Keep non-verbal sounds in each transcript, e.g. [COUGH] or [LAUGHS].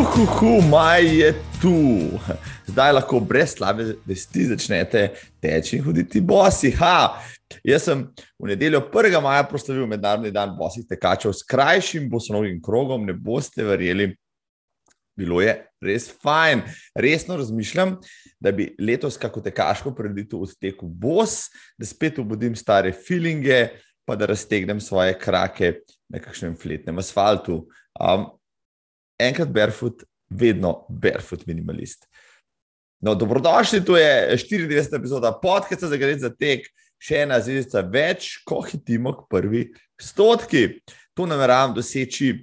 Uhuhu, maj je tu. Zdaj lahko brez slabe vesti začnete teči in hoditi bosi. Ha, jaz sem v nedeljo 1. maja proslavil mednarodni dan bosih tekačev s krajšim bosonovim krogom, ne boste verjeli. Bilo je res fajn. Resno razmišljam, da bi letos kako tekaško preditev odtekel bos, da spet obudim stare feelinge, pa da raztegnem svoje krake na kakšnem fletnem asfaltu. Um, enkrat barefoot, vedno barefoot minimalist. No, dobrodošli, to je 94. epizoda podcasta za gre za tek, še ena zvezdica več, ko hitimo k prvi stotki. To nameravam doseči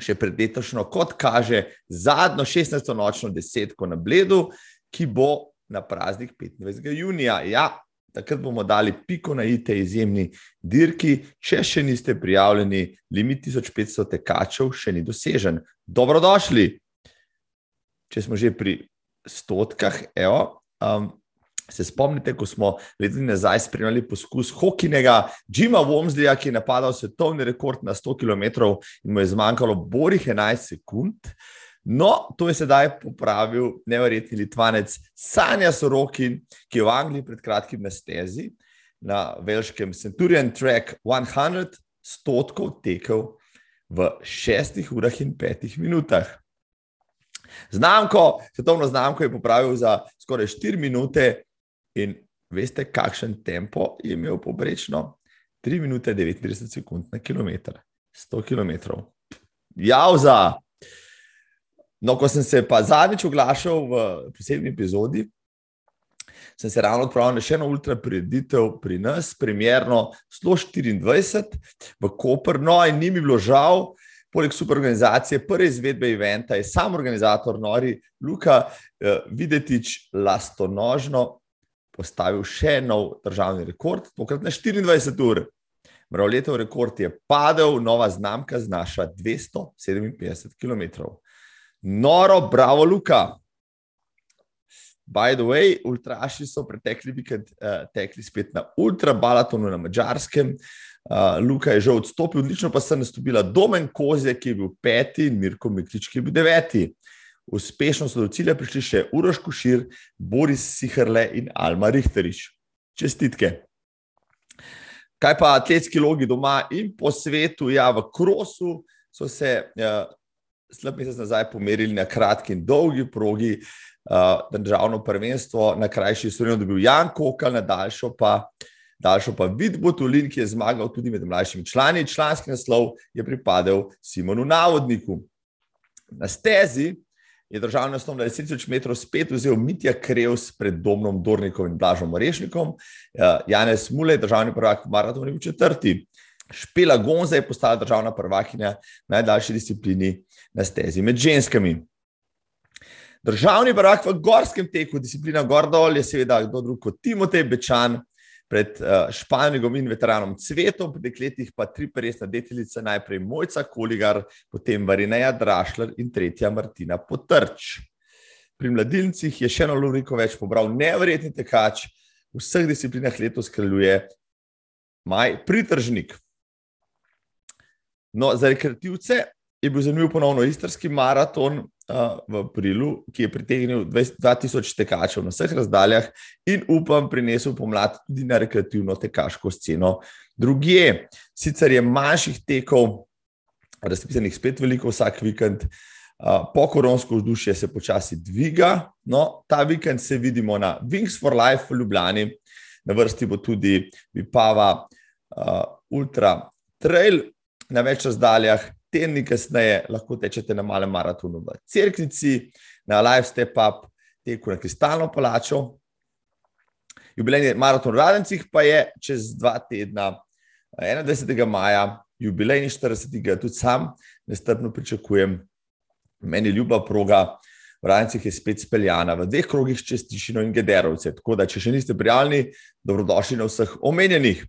še pred letošnjo, kot kaže, zadnjo 16. nočno desetko na Bledu, ki bo na praznik 25. junija. Ja, takrat bomo dali piko na IT izjemni dirki. Če še niste prijavljeni, limit 1500 tekačev še ni dosežen. Dobrodošli. Če smo že pri stotkah, evo, um, se spomnite, ko smo leta nazaj spremljali poskus Hokinega, Jima Womslija, ki je napadal svetovni rekord na 100 km in mu je zmanjkalo borih 11 sekund. No, to je sedaj popravil nevrjetni litvanec Sanja Sorokin, ki je v Angliji pred kratkim na stezi na velškem Centurion Track 100 stotkov tekel v šestih urah in petih minutah. Znamko, svetovno znamko je popravil za skoraj 4 minute in veste, kakšen tempo je imel poprečno? 3 minute 39 sekund na kilometr, 100 km. Javza! No, ko sem se pa zadnjič oglašal v posebni epizodi, sem se ravno odpravil na še eno ultra preditev pri nas, primerno 124 v Koper. No, in ni mi bilo žal, poleg super organizacije, prve izvedbe eventa je sam organizator Nori Luka eh, Videtič lastonožno postavil še nov državni rekord, tokrat na 24 ur. Mrav letov rekord je padel, nova znamka znaša 257 km. Noro, bravo, Luka. By the way, ultraši so pretekli vikend uh, tekli spet na ultrabalatonu na Mačarskem. Uh, Luka je že odstopil, odlično pa se je nastopila Domen Kozje, ki je bil peti, in Mirko Miklič, ki je bil deveti. Uspešno so do cilja prišli še Uroš Kušir, Boris Sihrle in Alma Richterič. Čestitke. Kaj pa atletski logi doma in po svetu, ja, v Krosu so se uh, slab mesec nazaj pomerili na kratki in dolgi progi. Uh, državno prvenstvo na krajši stvari dobil Jan Kokal, na daljšo pa, daljšo pa Vid Botulin, ki je zmagal tudi med mlajšimi člani. Članski naslov je pripadal Simonu Navodniku. Na stezi je državni naslov na 10.000 metrov spet vzel Mitja Krevs pred Domnom Dornikom in Blažom Orešnikom. Uh, Janez Mulej, državni prvak v maratonu, je bil četrti. Špela Gonza je postala državna prvakinja v najdaljši disciplini na stezi med ženskami. Državni prvak v gorskem teku, disciplina Gordol, je seveda kdo drug kot Timotej Bečan, pred uh, Španijom in veteranom Cvetom, pri dekletih pa tri resna deteljica, najprej Mojca Koligar, potem Varineja Drašler in tretja Martina Potrč. Pri mladilcih je še eno luriko več pobral nevrjetni tekač, v vseh disciplinah letos kraljuje Maj Pritržnik. No, za rekreativce je bil zanimiv ponovno istrski maraton uh, v aprilu, ki je pritegnil 2000 tekačev na vseh razdaljah in upam, prinesel pomlad tudi na rekreativno tekaško sceno. Druge, sicer je manjših tekov, razpisanih spet veliko vsak vikend. Uh, po koronsko vzdušje se počasi dviga. No, ta vikend se vidimo na Wings for Life v Ljubljani, na vrsti bo tudi Vipava uh, Ultra Trail, na več razdaljah, tedni kasneje lahko tečete na malem maratonu v Cerknici, na Live Step Up, teku na Kristalno palačo. Jubilejni maraton v Radencih pa je čez dva tedna, 21. maja, jubilejni 40. tudi sam nestrpno pričakujem. Meni ljuba proga v Radencih je spet speljana v dveh krogih čez Tišino in Gederovce. Tako da, če še niste prijavljeni, dobrodošli na vseh omenjenih.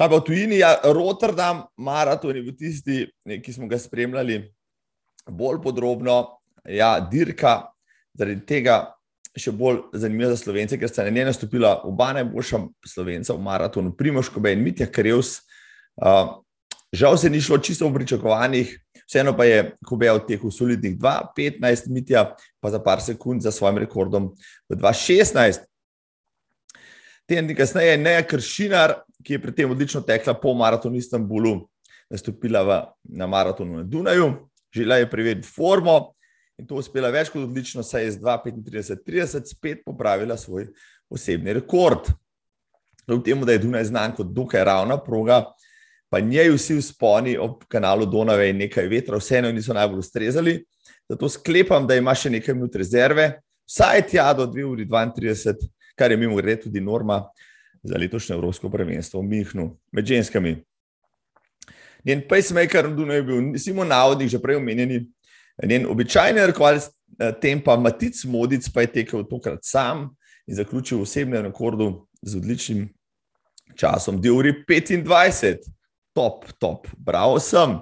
Kaj pa v tujini, ja, Rotterdam, maraton je bil tisti, ki smo ga spremljali bolj podrobno. Ja, dirka, zaradi tega še bolj zanimiva za slovence, ker sta na njej nastopila oba najboljša slovenca v maratonu, Primoško in Mitja Karevs. Uh, Žal se ni šlo čisto v pričakovanjih, vseeno pa je Kobe odtekel solidnih 2-15 mitja, pa za par sekund za svojim rekordom v 2-16. Teden kasneje je Neja Kršinar, ki je pri tem odlično tekla po maratonu v Istanbulu, nastopila v, na maratonu na Dunaju, želela je preveriti formo in to uspela več kot odlično, saj je z 2-35-30 spet popravila svoj osebni rekord. Kljub temu, da je Dunaj znan kot dokaj ravna proga, pa njej vsi vzponi ob kanalu Donave in nekaj vetra, vseeno niso najbolj ustrezali. Zato sklepam, da ima še nekaj minut rezerve, vsaj tja do 2 uri 32, kar je mimo grede tudi norma za letošnje Evropsko prvenstvo v Mihnu med ženskami. Njen pacemaker v Dunaju je bil Simon Navodnik, že prej omenjeni, njen običajni rekovalec eh, tempa Matic Modic pa je tekel tokrat sam in zaključil v osebnem rekordu z odličnim časom, 2 uri 25 top, top, bravo sem.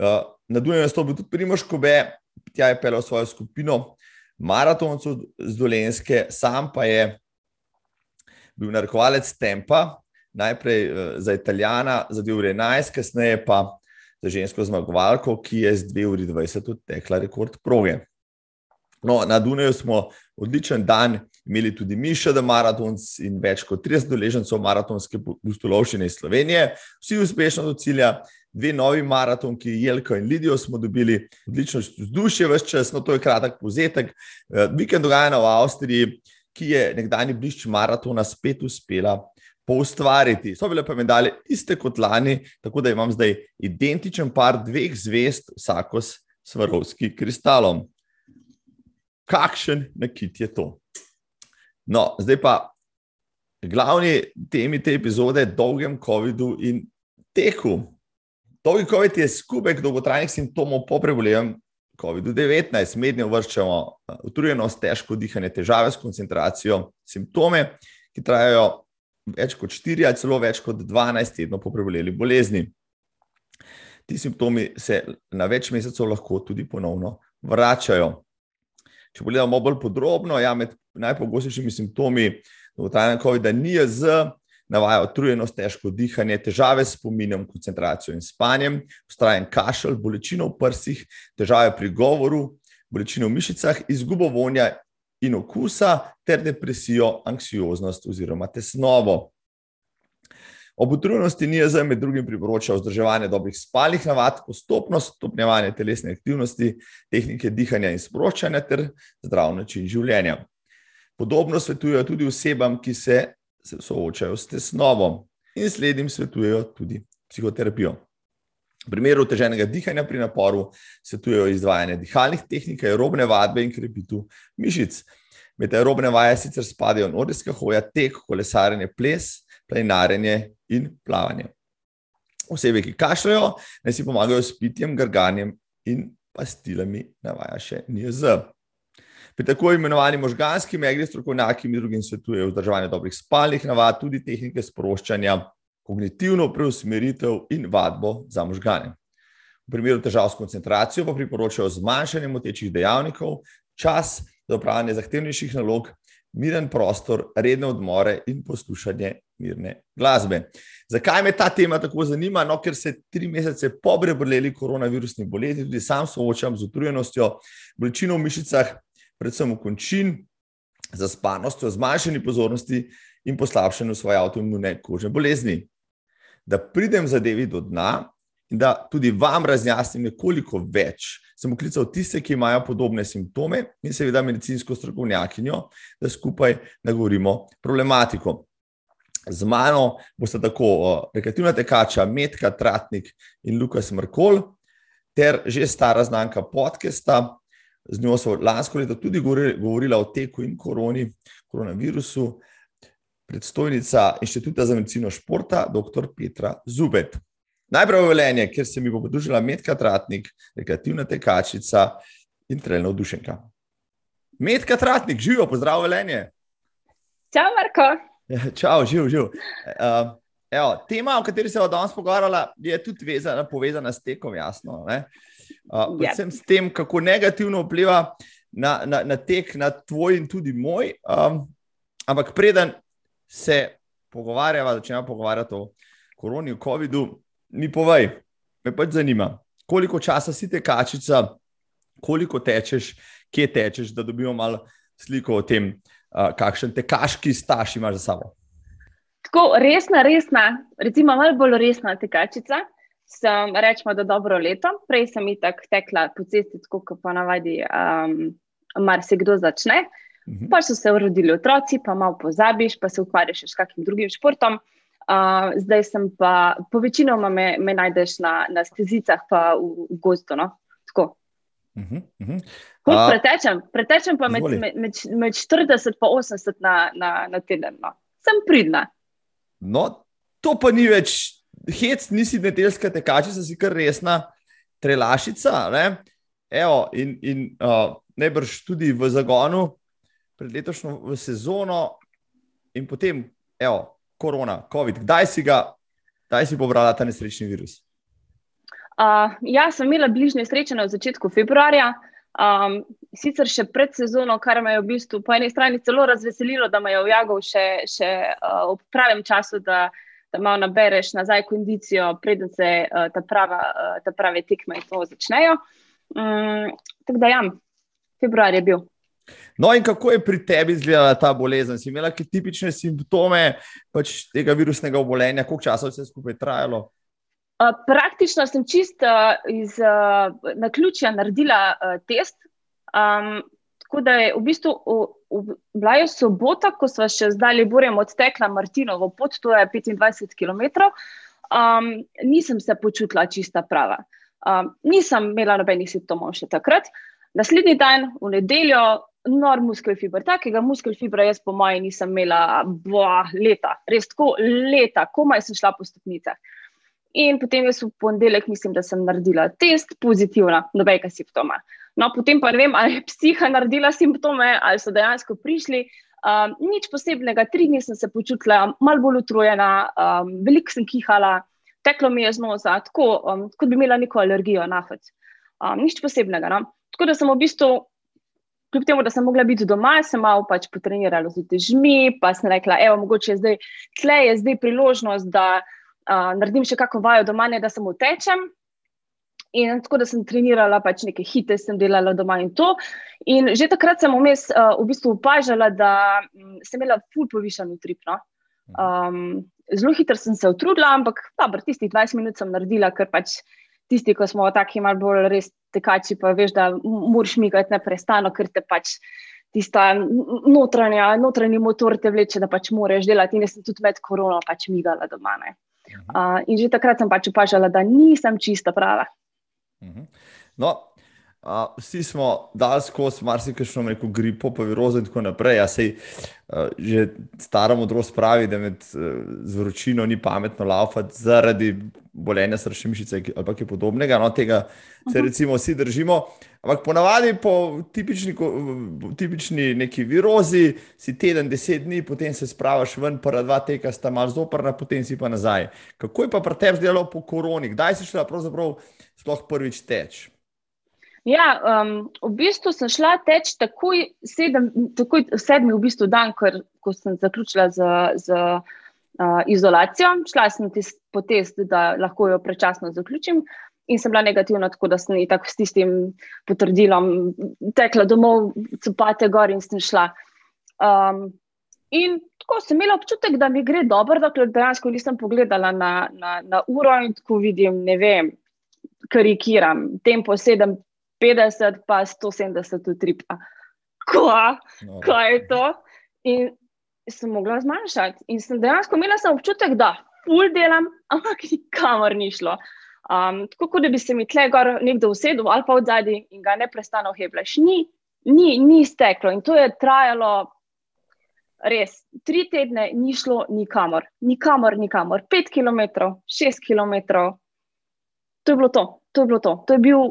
Uh, na Dunaju je stopil tudi Primoš Kobe, tja je pelil svojo skupino maratoncev z Dolenske, sam pa je bil narekovalec tempa, najprej uh, za Italijana za 2 uri 11, kasneje pa za žensko zmagovalko, ki je z 2 uri 20 odtekla rekord proge. No, na Dunaju smo odličen dan imeli tudi mi še da maratons in več kot 30 doležencev maratonske pustolovščine iz Slovenije. Vsi uspešno do cilja, dve novi maratonki, Jelko in Lidijo smo dobili, odlično vzdušje vse čas, no to je kratek povzetek. Eh, vikend dogajanja v Avstriji, ki je nekdani blišč maratona spet uspela poustvariti. So bile pa medalje iste kot lani, tako da imam zdaj identičen par dveh zvest, vsako s svarovskim kristalom. Kakšen nakit je to? No, zdaj pa glavni temi te epizode, dolgem COVID-u in teku. Dolgi COVID je skupek dolgotrajnih simptomov po prebolevem COVID-19. Mednje uvrščamo uh, utrujenost, težko dihanje, težave s koncentracijo, simptome, ki trajajo več kot 4 ali celo več kot 12 tednov po preboleli bolezni. Ti simptomi se na več mesecev lahko tudi ponovno vračajo. Če pogledamo bolj podrobno, ja, med najpogostejšimi simptomi dolgotrajnega COVID-a ni z, navaja utrujenost, težko dihanje, težave s spominjem, koncentracijo in spanjem, ustrajen kašelj, bolečino v prsih, težave pri govoru, bolečino v mišicah, izgubo vonja in okusa ter depresijo, anksioznost oziroma tesnobo. Ob utrujenosti NIJZ med drugim priporoča vzdrževanje dobrih spalnih navad, postopno stopnjevanje telesne aktivnosti, tehnike dihanja in sproščanja ter zdrav način življenja. Podobno svetujejo tudi osebam, ki se soočajo s tesnobo in slednjim svetujejo tudi psihoterapijo. V primeru oteženega dihanja pri naporu svetujejo izvajanje dihalnih tehnik, aerobne vadbe in krepitev mišic. Med aerobne vaje sicer spadajo nordijska hoja, tek, kolesarjenje, ples, planinarjenje in plavanje. Osebe, ki kašljajo, naj si pomagajo s pitjem, grganjem in pastilami, navaja še NIZ. Pri tako imenovani možganski megli strokovnjaki med drugim svetujejo vzdrževanje dobrih spalnih navad, tudi tehnike sproščanja, kognitivno preusmeritev in vadbo za možgane. V primeru težav s koncentracijo pa priporočajo zmanjšanje motečih dejavnikov, čas za upravljanje zahtevnejših nalog, miren prostor, redne odmore in poslušanje mirne glasbe. Zakaj me ta tema tako zanima? No, ker se tri mesece po preboleli koronavirusni bolezni tudi sam soočam z utrujenostjo, bolečino v mišicah, predvsem v končin, zaspanostjo, zmanjšanju pozornosti in poslabšanju svoje avtoimune kožne bolezni. Da pridem zadevi do dna in da tudi vam razjasnim nekoliko več, sem poklical tiste, ki imajo podobne simptome in seveda medicinsko strokovnjakinjo, da skupaj nagovorimo problematiko. Z mano boste tako rekreativna tekača Metka Tratnik in Lukas Mrkol, ter že stara znanka podcasta, z njo so lansko leto tudi govorila o teku in koroni, koronavirusu, predstojnica Inštituta za medicino športa, dr. Petra Zubet. Najprej velenje, ker se mi bo podružila Medka Tratnik, rekreativna tekačica in trenna vdušenka. Medka Tratnik, živijo, pozdrav velenje. Čau, Marko. [LAUGHS] Čau, živ, živ. Uh, evo, tema, o kateri se bomo danes pogovarjali, je tudi vezana, povezana s tekom, jasno. Ne? Uh, predvsem yep. s tem, kako negativno vpliva na, na, na tek, na tvoj in tudi moj. Um, ampak preden se pogovarjava, začnemo pogovarjati o koroni, o COVID-u, mi povej, me pač zanima, koliko časa si tekačica, koliko tečeš, kje tečeš, da dobimo malo sliko o tem, uh, kakšen tekaški staž imaš za sabo. Tako resna, resna, recimo malo bolj resna tekačica. Sem, rečemo, da dobro leto. Prej sem itak tekla po cesti, tako kot ponavadi, um, marsikdo začne. Mhm. Pa so se rodili otroci, pa malo pozabiš, pa se ukvarjaš s kakim drugim športom. Uh, zdaj sem pa, po večinoma me, me najdeš na, na stezicah, pa v, v gozdu. No? Tako. Uh -huh, uh -huh. Uh, pretečem, pretečem pa med, med, med, med 40 in 80 na, na, na teden. No. Sem pridna. No, to pa ni več hec, nisi nedeljska tekačica, si kar resna trelašica. Evo, in in uh, najbrž tudi v zagonu, pred letošnjo sezono, in potem, evo, korona, COVID. Kdaj si ga, kdaj si pobrala ta nesrečni virus? Uh, ja, sem imela bližnje sreče na začetku februarja. Um, sicer še pred sezono, kar me je v bistvu po eni strani celo razveselilo, da me je ujagel še, še uh, ob pravem času, da, da malo nabereš nazaj kondicijo, preden se uh, ta, prava, uh, ta prave tekme začnejo. Um, tako da, ja, februar je bil. No, in kako je pri tebi izgledala ta bolezen? Si imela ki tipične simptome pač tega virusnega obolenja, koliko časa je vse skupaj trajalo? Uh, praktično sem čist uh, iz uh, naključja naredila uh, test. Um, tako da je v bistvu bila je sobota, ko smo še zdaj borem odtekla Martinovo pot, to je 25 km. Um, nisem se počutila čista prava. Um, nisem imela nobenih simptomov še takrat. Naslednji dan, v nedeljo, nor muskel fiber. Takega muskel fibra jaz, po mojem, nisem imela boa, leta, res tako leta, komaj sem šla po stopnicah. In potem jaz v ponedeljek mislim, da sem naredila test, pozitivna, nobejka simptoma. No, potem pa ne vem, ali je psiha naredila simptome, ali so dejansko prišli. Um, nič posebnega, tri dni sem se počutila malo bolj utrujena, um, veliko sem kihala, teklo mi je z nosa, tako um, kot bi imela neko alergijo na hod. Um, nič posebnega. No? Tako da sem v bistvu kljub temu, da sem mogla biti doma, sem malo pač potrenirala z težmi, pa sem rekla, evo, mogoče je zdaj, tle je zdaj priložnost, da uh, naredim še kako vajo doma, ne da samo tečem. In tako da sem trenirala, pač nekaj hitre sem delala doma in to. In že takrat sem vmes uh, v bistvu opažala, da um, sem imela ful povišen utrip. No? Um, zelo hitro sem se utrudila, ampak dobro, tistih 20 minut sem naredila, ker pač tisti, ko smo taki malo bolj res tekači, pa veš, da moraš migati neprestano, ker te pač tista notranja, notranji motor te vleče, da pač moraš delati. In jaz sem tudi med korono pač migala doma. Uh, in že takrat sem pač opažala, da nisem čista prava. Mhm. No, Uh, vsi smo dali skozi marsikajšno neko gripo, pa virozo in tako naprej. Ja, sej, uh, že stara modrost pravi, da med uh, vročino ni pametno laufati zaradi bolenja srčne mišice ali kaj podobnega. No, tega se mhm. recimo vsi držimo. Ampak ponavadi po tipični, tipični neki virozi si teden, deset dni, potem se spravaš ven, prva dva teka sta malo zoprna, potem si pa nazaj. Kako je pa pri tebi zdelo po koroni? Kdaj si šla pravzaprav sploh prvič teč? Ja, um, v bistvu sem šla teč takoj, sedem, takoj sedmi, v bistvu dan, ker, ko sem zaključila z, z uh, izolacijo. Šla sem tis, po test, da lahko jo prečasno zaključim, in sem bila negativna, tako da sem tako s tistim potrdilom tekla domov, copate gor in sem šla. Um, in tako sem imela občutek, da mi gre dobro, dokler dejansko nisem pogledala na, na, na uro in tako vidim, ne vem. Karikiram, tempo 7, 50, pa 170 utripa. Kaj no. je to? In sem mogla zmanjšati. In sem dejansko imela sem občutek, da pol delam, ampak nikamor ni šlo. Um, tako kot da bi se mi tle gor nekdo usedel ali pa od zadaj in ga ne prestano heblaš. Ni, ni, ni steklo in to je trajalo. Res, tri tedne ni šlo nikamor, nikamor, nikamor. Pet km, šest km, to je bilo to, to je bilo to. To je bil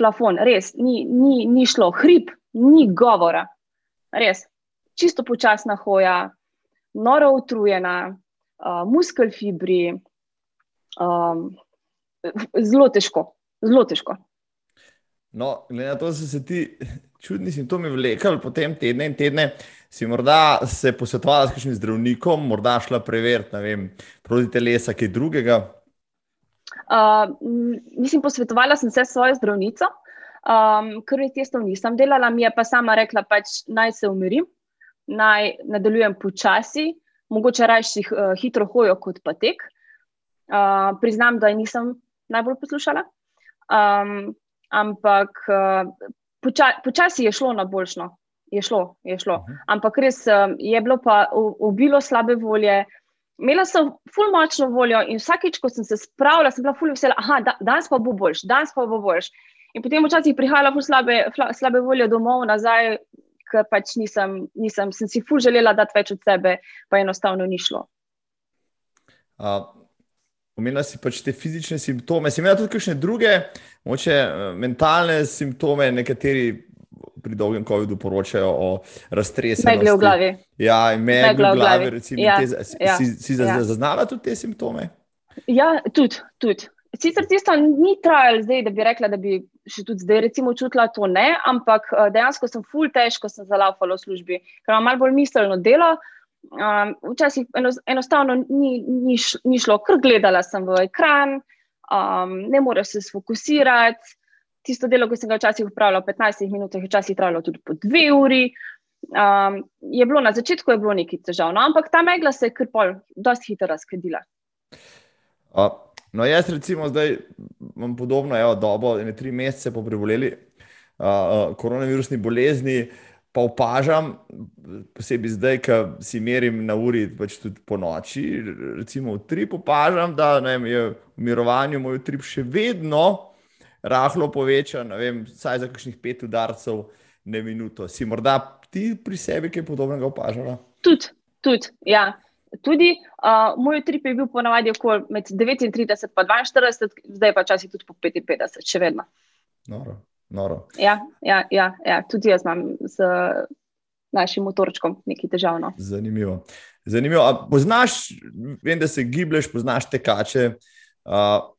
plafon, res, ni, ni, ni šlo, hrib, ni govora, res, čisto počasna hoja, noro utrujena, uh, muskel fibri, um, zelo težko, zelo težko. No, glede na to, da so se ti [LAUGHS] čudni simptomi vlekli po tem tedne in tedne, si morda se posvetovala s kakšnim zdravnikom, morda šla preveriti, ne vem, proti telesa, kaj drugega. Uh, mislim, posvetovala sem se s svojo zdravnico, um, ker testov nisem delala, mi je pa sama rekla, pač naj se umirim, naj nadaljujem počasi, mogoče raje uh, hitro hojo kot pa tek. Uh, priznam, da je nisem najbolj poslušala, um, ampak uh, poča, počasi je šlo na boljšno. Je šlo, je šlo. Uh mhm. Ampak res um, je bilo pa obilo slabe volje. Imela sem ful močno voljo in vsakeč, ko sem se spravila, sem bila ful vesela, da danes pa bo boljš, danes pa bo boljš. In potem včasih prihajala ful slabe, slabe volje domov nazaj, ker pač nisem, nisem, sem si ful želela dati več od sebe, pa enostavno ni šlo. Omenila si pač te fizične simptome, si imela tudi kakšne druge, moče eh, mentalne simptome, nekateri pri dolgem COVID-u poročajo o raztresenju. Megle v glavi. Ja, megle v glavi. Recimo, ja, te, ja, si si ja. zaznala tudi te simptome? Ja, tudi. tudi. Sicer tisto ni trajalo zdaj, da bi rekla, da bi še tudi zdaj recimo čutila to ne, ampak eh, dejansko sem ful težko sem zalaufala v službi, ker imam malo bolj miselno delo. Um, včasih enostavno ni, ni, ni šlo, ker gledala sem v ekran, um, ne moreš se sfokusirati. Tisto delo, ki sem ga včasih upravljala v 15 minutah, včasih trajalo tudi po dve uri. Um, je bilo na začetku bilo nekaj težav, no, ampak ta megla se je kar pol, dosti hitro razkadila. Uh. No, jaz recimo zdaj imam podobno evo, dobo, ene tri mesece po preboleli uh, koronavirusni bolezni, pa opažam, posebej zdaj, ko si merim na uri, pač tudi po noči, recimo v tri, opažam, da vem, je v mirovanju moj utrip še vedno rahlo povečan, vem, saj za kakšnih pet udarcev na minuto. Si morda ti pri sebi kaj podobnega opažala? Tudi, tudi, ja. Tudi uh, moj trip je bil ponavadi okoli med 39 in 42, zdaj pa časi tudi po 55, še vedno. Noro, noro. Ja, ja, ja, ja, tudi jaz imam z našim motorčkom nekaj težavno. Zanimivo. Zanimivo. Poznaš, vem, da se giblješ, poznaš tekače. Uh,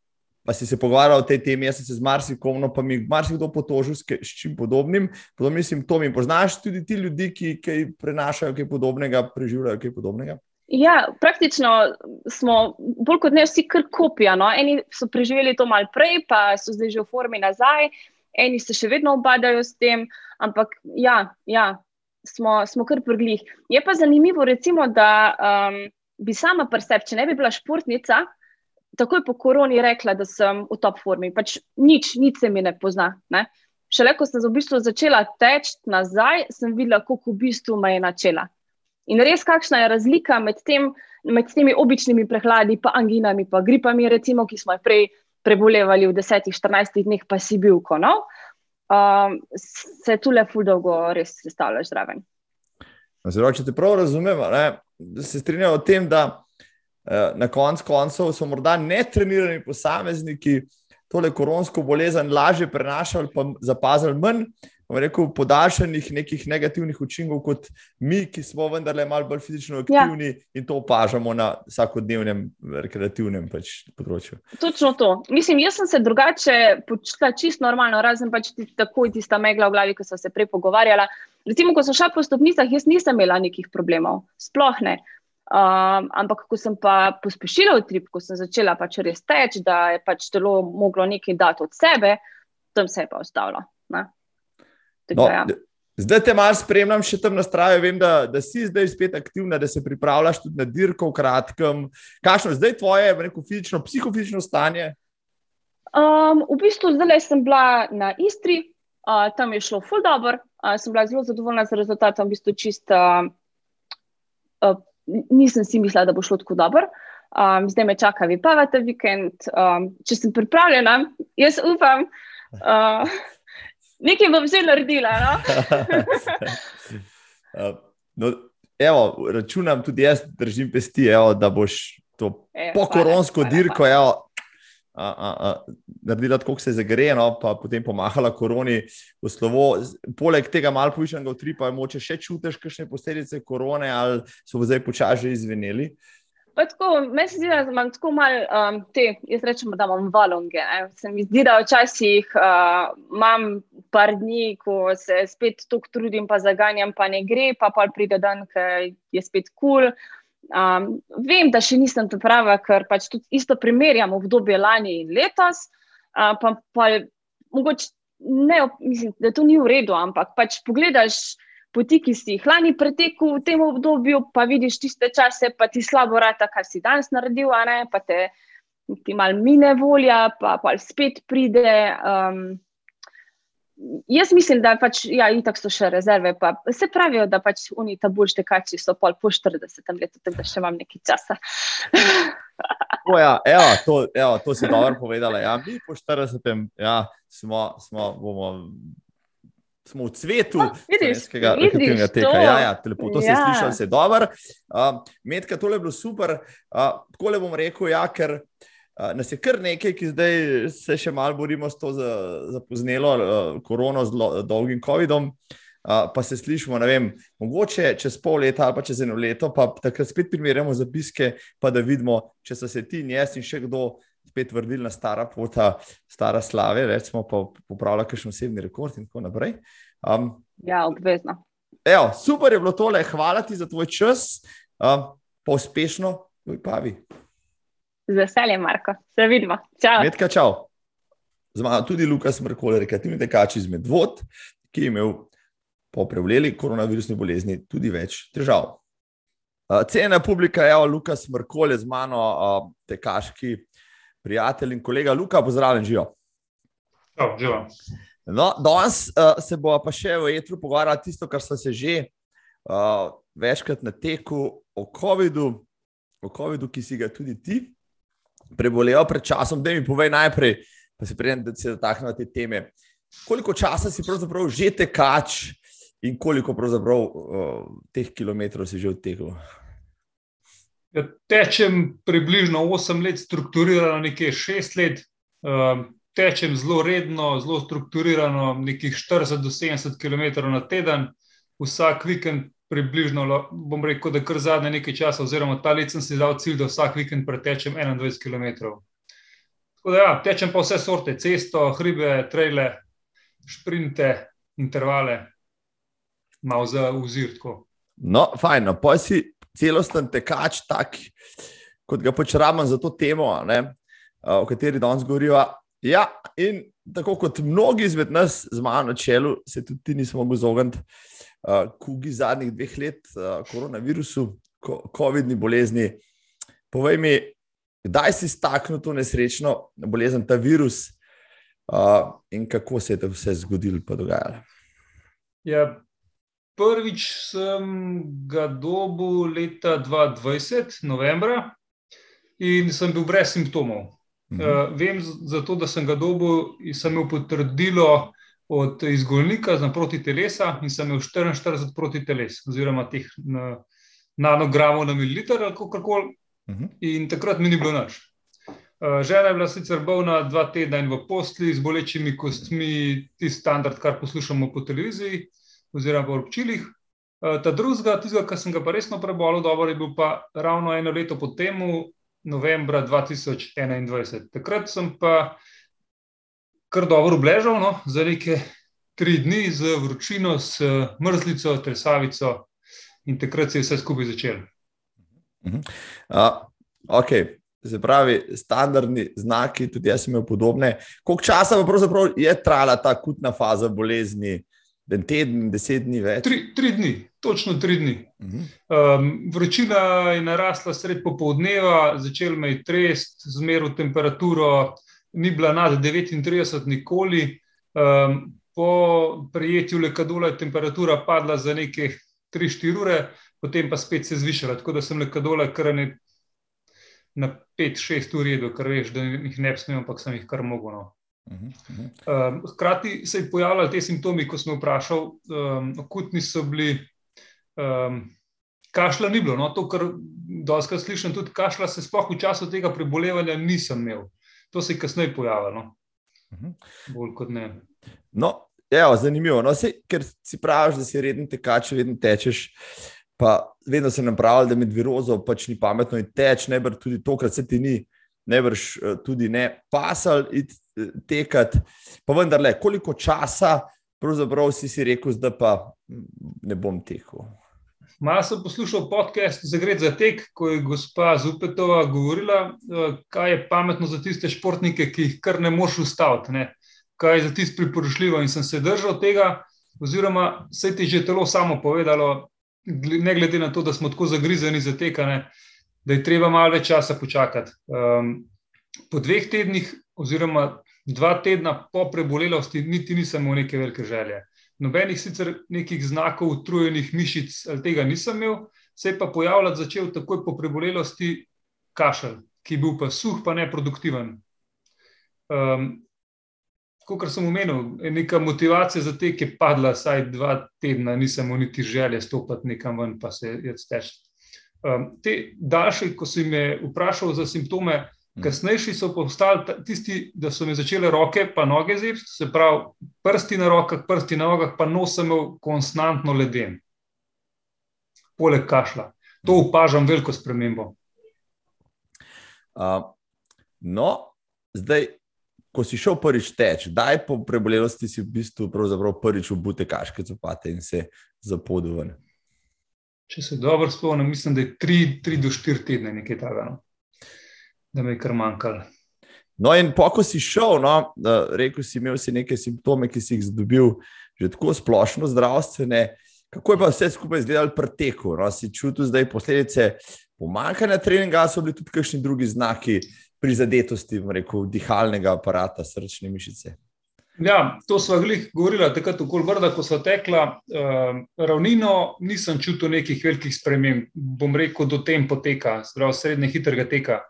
pa si se pogovarjal o tej temi, jaz sem se z marsikom, no pa mi marsikdo potožil s, s čim podobnim, podobnim simptomom. Poznaš tudi ti ljudi, ki, ki prenašajo kaj podobnega, preživljajo kaj podobnega? Ja, praktično smo bolj kot ne vsi kar kopija. No? Eni so preživeli to malo prej, pa so zdaj že v formi nazaj, eni se še vedno obadajo s tem, ampak ja, ja smo, smo kar prglih. Je pa zanimivo, recimo, da um, bi sama preseb, če ne bi bila športnica, takoj po koroni rekla, da sem v top formi. Pač nič, nič se mi ne pozna. Ne? Šele ko sem v bistvu začela teči nazaj, sem videla, kako v bistvu me je načela. In res, kakšna je razlika med, tem, med temi običnimi prehladi, pa anginami, pa gripami, recimo, ki smo jih prej prebolevali v 10-14 dneh, pa si bil konov, um, se tu le ful dolgo res sestavljaš zraven. Zelo, če te prav razumem, ne, se strinjajo o tem, da na koncu koncev so morda netrenirani posamezniki tole koronsko bolezen lažje prenašali, pa zapazili manj rekel, podaljšanih nekih negativnih učinkov kot mi, ki smo vendarle malo bolj fizično ja. aktivni ja. in to opažamo na vsakodnevnem rekreativnem pač področju. Točno to. Mislim, jaz sem se drugače počutila čisto normalno, razen pač takoj tista megla v glavi, ko sem se prej pogovarjala. Recimo, ko sem šla po stopnicah, jaz nisem imela nekih problemov, sploh ne. Um, ampak, ko sem pa pospešila utrip, ko sem začela pač res teči, da je pač telo moglo nekaj dati od sebe, tam se je pa ostalo. Ne? No, ja. Zdaj te malo spremljam, še tam na straju. Vem, da, da si zdaj spet aktivna, da se pripravljaš tudi na dirko v kratkem. Kakšno je zdaj tvoje neko fizično, psihofizično stanje? Um, v bistvu zdaj sem bila na Istri, uh, tam je šlo ful dobro, uh, sem bila zelo zadovoljna z rezultatom. V bistvu čist, uh, uh, nisem si mislila, da bo šlo tako dobro. Um, zdaj me čaka vipavate vikend. Um, če sem pripravljena, jaz upam. Uh, Nekaj bom že naredila. No? [LAUGHS] Uh, no, evo, računam tudi jaz, držim pesti, evo, da boš to e, pokoronsko dirko evo, a, a, a, naredila tako, se zagre, no, pa potem pomahala koroni v slovo. Poleg tega malo povišenega utripa, moče še čutiš kakšne posledice korone ali so zdaj počasi izveneli. Uh, Meni se zdi, da imam tako malo um, te, jaz rečem, da imam valonge. Ne? Se mi zdi, da včasih uh, imam par dni, ko se spet tako trudim, pa zaganjam, pa ne gre, pa pa pride dan, ki je spet kul. Cool. Um, vem, da še nisem to prava, ker pač tudi isto primerjam obdobje lani in letos. Uh, pa, pa mogoče ne, mislim, da to ni v redu, ampak pač pogledaš poti, ki si jih lani pretekel v tem obdobju, pa vidiš tiste čase, pa ti slabo rata, kar si danes naredil, a ne, pa te ti mal mine volja, pa, pa spet pride. Um, jaz mislim, da pač, ja, itak so še rezerve. Pa, se pravijo, da pač oni ta boljši tekači so pol po 40 letu, tako da še imam nekaj časa. [LAUGHS] o, ja, evo, to, evo, to si dobro povedala. Ja, mi po 40 ja, smo, smo, bomo, smo v cvetu slovenskega rekreativnega teka. Ja, ja, lepo, to ja. si slišal, se je dobro. Uh, Medka, tole je bilo super. Uh, tako le bom rekel, ja, ker. Uh, nas je kar nekaj, ki zdaj se še malo borimo s to zapoznelo za uh, korono, z dolgim COVID-om. Uh, pa se slišimo, ne vem, mogoče čez pol leta ali pa čez eno leto, pa takrat spet primerjamo zapiske, pa da vidimo, če so se ti in jaz in še kdo spet vrnili na stara pota, stara slave, recimo pa popravlja kakšen osebni rekord in tako naprej. Um, ja, obvezno. Evo, super je bilo tole, hvala ti za tvoj čas, um, pa uspešno, pavi. Z veseljem, Marko. Se vidimo. Čau. Medka, čau. Zmaga tudi Lukas Mrkole, rekreativni tekač iz Medvod, ki je imel po preboleli koronavirusni bolezni tudi več težav. Cena publika je, Lukas Mrkole z mano, tekaški prijatelj in kolega Luka, pozdravljen, živo. Čau, živo. No, danes uh, se bo pa še v etru pogovarjali tisto, kar smo se že uh, večkrat na teku o COVID-u, o COVID-u, ki si ga tudi ti prebolel pred časom. Da mi povej najprej, pa se prej, da se dotaknemo te teme. Koliko časa si pravzaprav že tekač in koliko pravzaprav uh, teh kilometrov si že odtekel? Ja, tečem približno 8 let, strukturirano nekje 6 let. Uh, tečem zelo redno, zelo strukturirano, nekih 40 do 70 km na teden, vsak vikend približno, bom rekel, da kar zadnje nekaj časa, oziroma ta let sem si dal cilj, da vsak vikend pretečem 21 km. Tako da ja, tečem pa vse sorte, cesto, hribe, trele, šprinte, intervale, malo za vzir. No, fajn, no, pa si celosten tekač, tak, kot ga počrabam za to temo, ne, o kateri danes govorijo. Ja, in tako kot mnogi izmed nas, z mano na čelu, se tudi ti nismo mogli izogniti uh, kugi zadnjih dveh let, uh, koronavirusu, COVID-ni bolezni. Povej mi, kdaj si staknil to nesrečno bolezen, ta virus, uh, in kako se je to vse zgodilo, pa dogajalo? Ja, prvič sem ga dobil leta 2020, novembra, in sem bil brez simptomov. Uh, vem zato, da sem ga dobil in sem imel potrdilo od izgolnika za proti telesa in sem imel 44 proti teles, oziroma teh nanogramov na mililiter ali kako koli. Uh mhm. -huh. In takrat mi ni bilo noč. Uh, žena je bila sicer bolna dva tedna in v postli z bolečimi kostmi, ti standard, kar poslušamo po televiziji oziroma po občilih. Uh, ta druga, tistega, ki sem ga pa resno prebolel, dobro je bil pa ravno eno leto po temu, novembra 2021. Takrat sem pa kar dobro obležal, no, za neke tri dni z vročino, s mrzlico, tresavico, in takrat se je vse skupaj začelo. Uh, ok, se pravi, standardni znaki, tudi jaz sem imel podobne. Koliko časa je trajala ta akutna faza bolezni? En teden, deset dni več? Tri, tri dni, točno tri dni. Uh -huh. um, vročina je narasla sred popoldneva, začel me je trest, zmeril temperaturo, ni bila nad 39, nikoli. Um, po prijetju lekadola je temperatura padla za nekaj 3-4 ure, potem pa spet se zvišala. Tako da sem lekadola kar ne, na 5-6 ur jedel, ker veš, da jih ne bi smel, ampak sem jih kar mogel. No. Um, hkrati se je pojavljali te simptomi, ko smo vprašali, um, akutni so bili, um, kašla ni bilo. No? To, kar doskrat slišim, tudi kašla se sploh v času tega prebolevanja nisem imel. To se je kasneje pojavilo. No? Bolj kot ne. No, evo, zanimivo. No, sej, ker si praviš, da si reden tekač, vedno tečeš. Pa vedno se nam pravi, da med virozo pač ni pametno in teč, ne br tudi tokrat se ti ni, ne brž eh, tudi ne pasal tekati. Pa vendar, le, koliko časa pravzaprav si si rekel, da pa ne bom tekel? Malo sem poslušal podcast Zagred za tek, ko je gospa Zupetova govorila, uh, kaj je pametno za tiste športnike, ki jih kar ne moš ustaviti, ne? kaj je za tiste priporočljivo. In sem se držal tega, oziroma se ti že telo samo povedalo, ne glede na to, da smo tako zagrizeni za tekane, da je treba malo več časa počakati. Um, po dveh tednih, oziroma dva tedna po prebolelosti, niti nisem imel neke velike želje. Nobenih sicer nekih znakov utrujenih mišic ali tega nisem imel, se je pa pojavljati začel takoj po prebolelosti kašelj, ki je bil pa suh, pa neproduktiven. Um, Kot sem omenil, neka motivacija za te, ki je padla, saj dva tedna, nisem imel niti želje stopiti nekam ven, pa se je steč. Um, te daljše, ko si me vprašal za simptome. Kasnejši so postali tisti, da so mi začele roke pa noge zebiti, se pravi prsti na rokah, prsti na nogah, pa nos sem imel konstantno leden, poleg kašla. To opažam veliko spremembo. Uh, no, zdaj ko si šel prvič teč, daj po prebolelosti si v bistvu prvič obute kaške copate in se zapodovan. Če se dobro spomnim, mislim, da je 3 do 4 tedne nekaj takega, no? Da me je kar manjkalo. No, in po ko si šel, no, rekel si, imel si neke simptome, ki si jih dobil, že tako splošno zdravstvene. Kako je pa vse skupaj izgledalo pri teku? No, si čutil zdaj posledice pomankanja treninga, so bili tudi kakšni drugi znaki, prizadetosti, rekel, dihalnega aparata, srčne mišice. Ja, to smo govorili takrat, okoli vrda, ko so tekla. Uh, ravnino nisem čutil nekih velikih sprememb, bom rekel, do tem poteka, zelo srednje hitrega teka.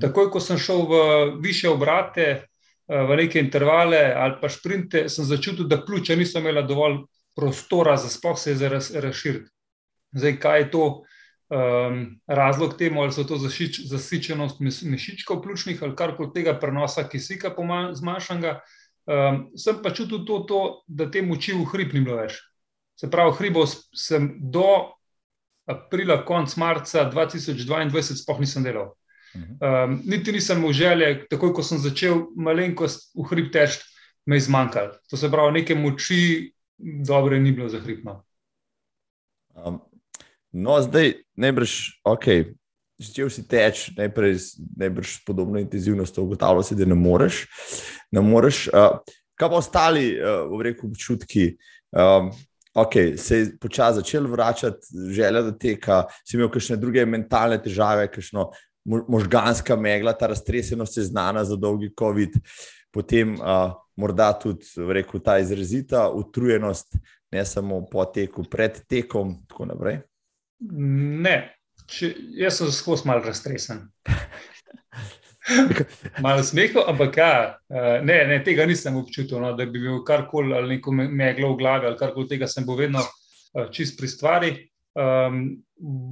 Takoj, ko sem šel v više obrate, uh, v neke intervale ali pa šprinte, sem začutil, da pljuča niso imela dovolj prostora za sploh se razširiti. Zdaj, kaj je to? um, razlog temu, ali so to zasičenost mišičkov pljučnih ali karkoli tega prenosa kisika zmanjšanega. Um, sem pa čutil to, to, da te moči v hrib ni bilo več. Se pravi, hribov sem do aprila, konc marca 2022 sploh nisem delal. Um, niti nisem imel želje, takoj ko sem začel malenkost v hrib teč, me je zmanjkalo. To se pravi, neke moči dobre ni bilo za hribno. Um, No, zdaj najbrž, ok, začel si teč, najprej najbrž podobno intenzivnost, ugotavljal si, da ne moreš. Ne moreš uh, kaj pa ostali, uh, v reku, občutki? Um, Ok, se je počasi začel vračati, želja da teka, si imel kakšne druge mentalne težave, kakšno možganska megla, ta raztresenost je znana za dolgi COVID, potem uh, morda tudi, rekel, ta izrazita utrujenost, ne samo po teku, pred tekom in tako naprej. Ne, Če, jaz sem skozi malo raztresen. [LAUGHS] malo smehov, ampak ja, ne, ne, tega nisem občutil, no, da bi bil karkoli ali neko meglo v glavi ali karkoli tega, sem bo vedno čist pri stvari. Um,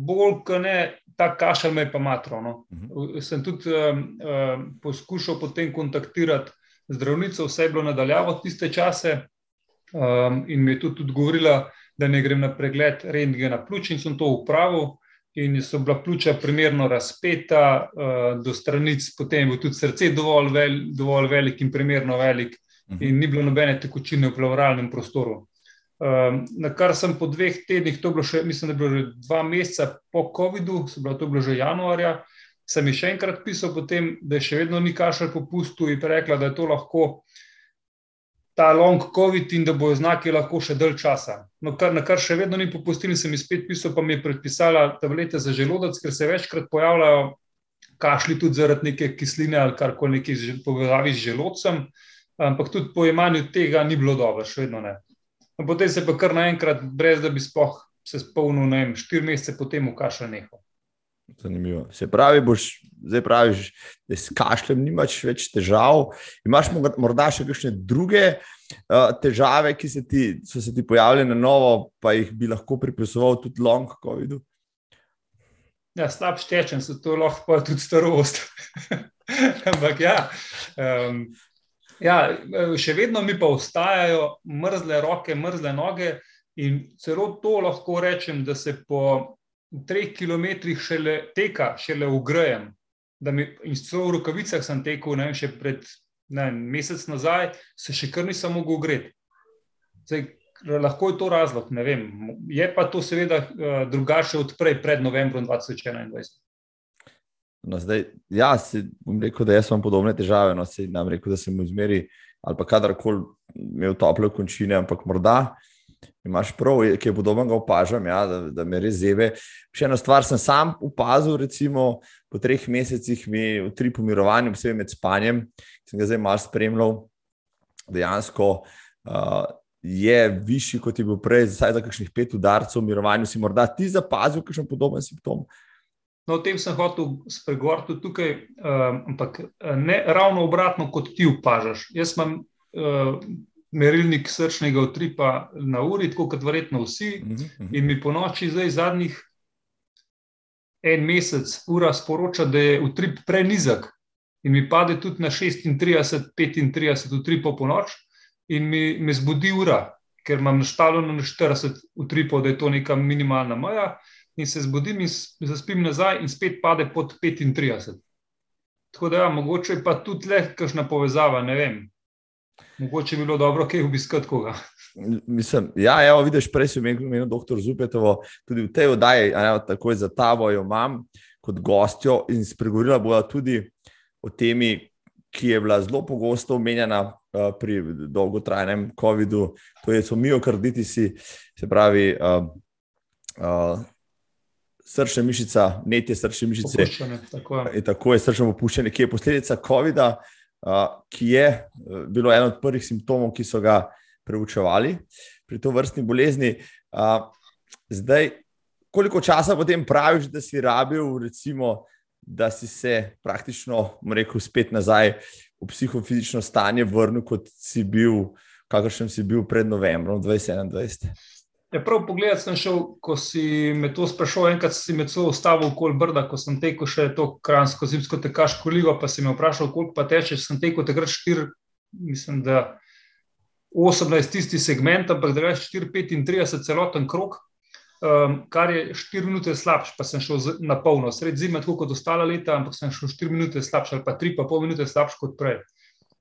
bolj, ko ne, ta kašelj me je pa matro. No. Uh mhm. -huh. Sem tudi um, um, poskušal potem kontaktirati zdravnico, vse je bilo nadaljavo tiste čase um, in mi je tudi, tudi govorila, da ne grem na pregled rentgena pljuč in sem to upravil. In so bila pljuča primerno razpeta uh, do stranic, potem je bilo tudi srce dovolj, vel, dovolj velik in primerno velik, uh mhm. -huh. in ni bilo nobene tekočine v plevralnem prostoru. Um, na kar sem po dveh tednih, to je bilo še, mislim, da je bilo že dva meseca po COVID-u, to je bilo že januarja, sem ji še enkrat pisal, potem, da je še vedno ni kašelj popustil in rekla, da je to lahko ta long COVID in da bojo znaki lahko še dalj časa. No, kar, na kar še vedno ni popustili, sem jih spet pisal, pa mi je predpisala tablete za želodec, ker se večkrat pojavljajo kašli tudi zaradi neke kisline ali karkoli nekaj povezavi z želodcem, ampak tudi po imanju tega ni bilo dobro, še vedno ne. No, potem se pa kar naenkrat, brez da bi sploh se spomnil, ne vem, štiri mesece potem v kašlju nehal. Zanimivo. Se pravi, boš zdaj praviš, da s kašljem nimaš več težav. Imaš morda še kakšne druge uh, težave, ki se ti, so se ti pojavile na novo, pa jih bi lahko pripisoval tudi long COVID-u? Ja, slab štečen, so to lahko tudi starost. [LAUGHS] Ampak ja, um, ja, še vedno mi pa ostajajo mrzle roke, mrzle noge. In celo to lahko rečem, da se po treh kilometrih šele teka, šele ugrejem. Mi, in celo v rokavicah sem tekel, ne vem, še pred ne, mesec nazaj, se še kar nisem mogel ugreti. Zdaj, lahko je to razlog, ne vem. Je pa to seveda uh, drugače od prej, pred novembrom 2021. No, zdaj, ja, si, bom rekel, da jaz imam podobne težave. No, si nam rekel, da sem v izmeri ali pa kadarkoli imel tople končine, ampak morda imaš prav, ki je podoben, ga opažam, ja, da, da me res zebe. Še eno stvar sem sam opazil, recimo po treh mesecih mi v tri pomirovanju, posebej med spanjem, sem ga zdaj malo spremljal, dejansko. Uh, Je višji, kot je bil prej, zdaj za kakšnih pet udarcev, v mirovanju si morda ti zapazil, kakšen podoben simptom. Uh, No, o tem sem hotel spregovoriti tukaj, uh, ampak eh, ne ravno obratno, kot ti opažaš. Jaz imam uh, merilnik srčnega utripa na uri, tako kot verjetno vsi, uh mhm, -huh. Mhm. in mi po noči zdaj zadnjih en mesec ura sporoča, da je utrip prenizek in mi pade tudi na 36, 35 utripov po noč in mi, me zbudi ura, ker imam naštaljeno na 40 utripov, da je to neka minimalna meja in se zbudim in zaspim nazaj, in spet pade pod 35. Tako da, ja, mogoče je pa tudi le kakšna povezava, ne vem. Mogoče bi bilo dobro, kaj obiskati koga. Mislim, ja, evo, vidiš, prej si imel doktor Zupetovo, tudi v tej oddaji, tako za tavo jo imam kot gostjo in spregovorila boja tudi o temi, ki je bila zelo pogosto omenjena uh, pri dolgotrajnem COVID-u, to je so miokarditisi, se pravi, uh, uh, srčna mišica, netje srčne mišice. Tako je. tako je srčno opuščanje, ki je posledica COVID-a, ki je bilo eno od prvih simptomov, ki so ga preučevali pri to vrstni bolezni. Zdaj, koliko časa potem praviš, da si rabil, recimo, da si se praktično, rekel, spet nazaj v psihofizično stanje vrnil, kot si bil, kakršen si bil pred novembrom 2021? Ja, prav pogled sem šel, ko si me to sprašal, enkrat si me celo ustavil okoli brda, ko sem tekel še to kransko zimsko tekaško ligo, pa si me vprašal, koliko pa teče, sem tekel takrat štir, mislim, da 18 tisti segment, ampak da več 4-35 celoten krok, um, kar je 4 minute slabš, pa sem šel na polno, sred zime, tako kot ostala leta, ampak sem šel 4 minute slabš ali pa 3,5 minute slabš kot prej.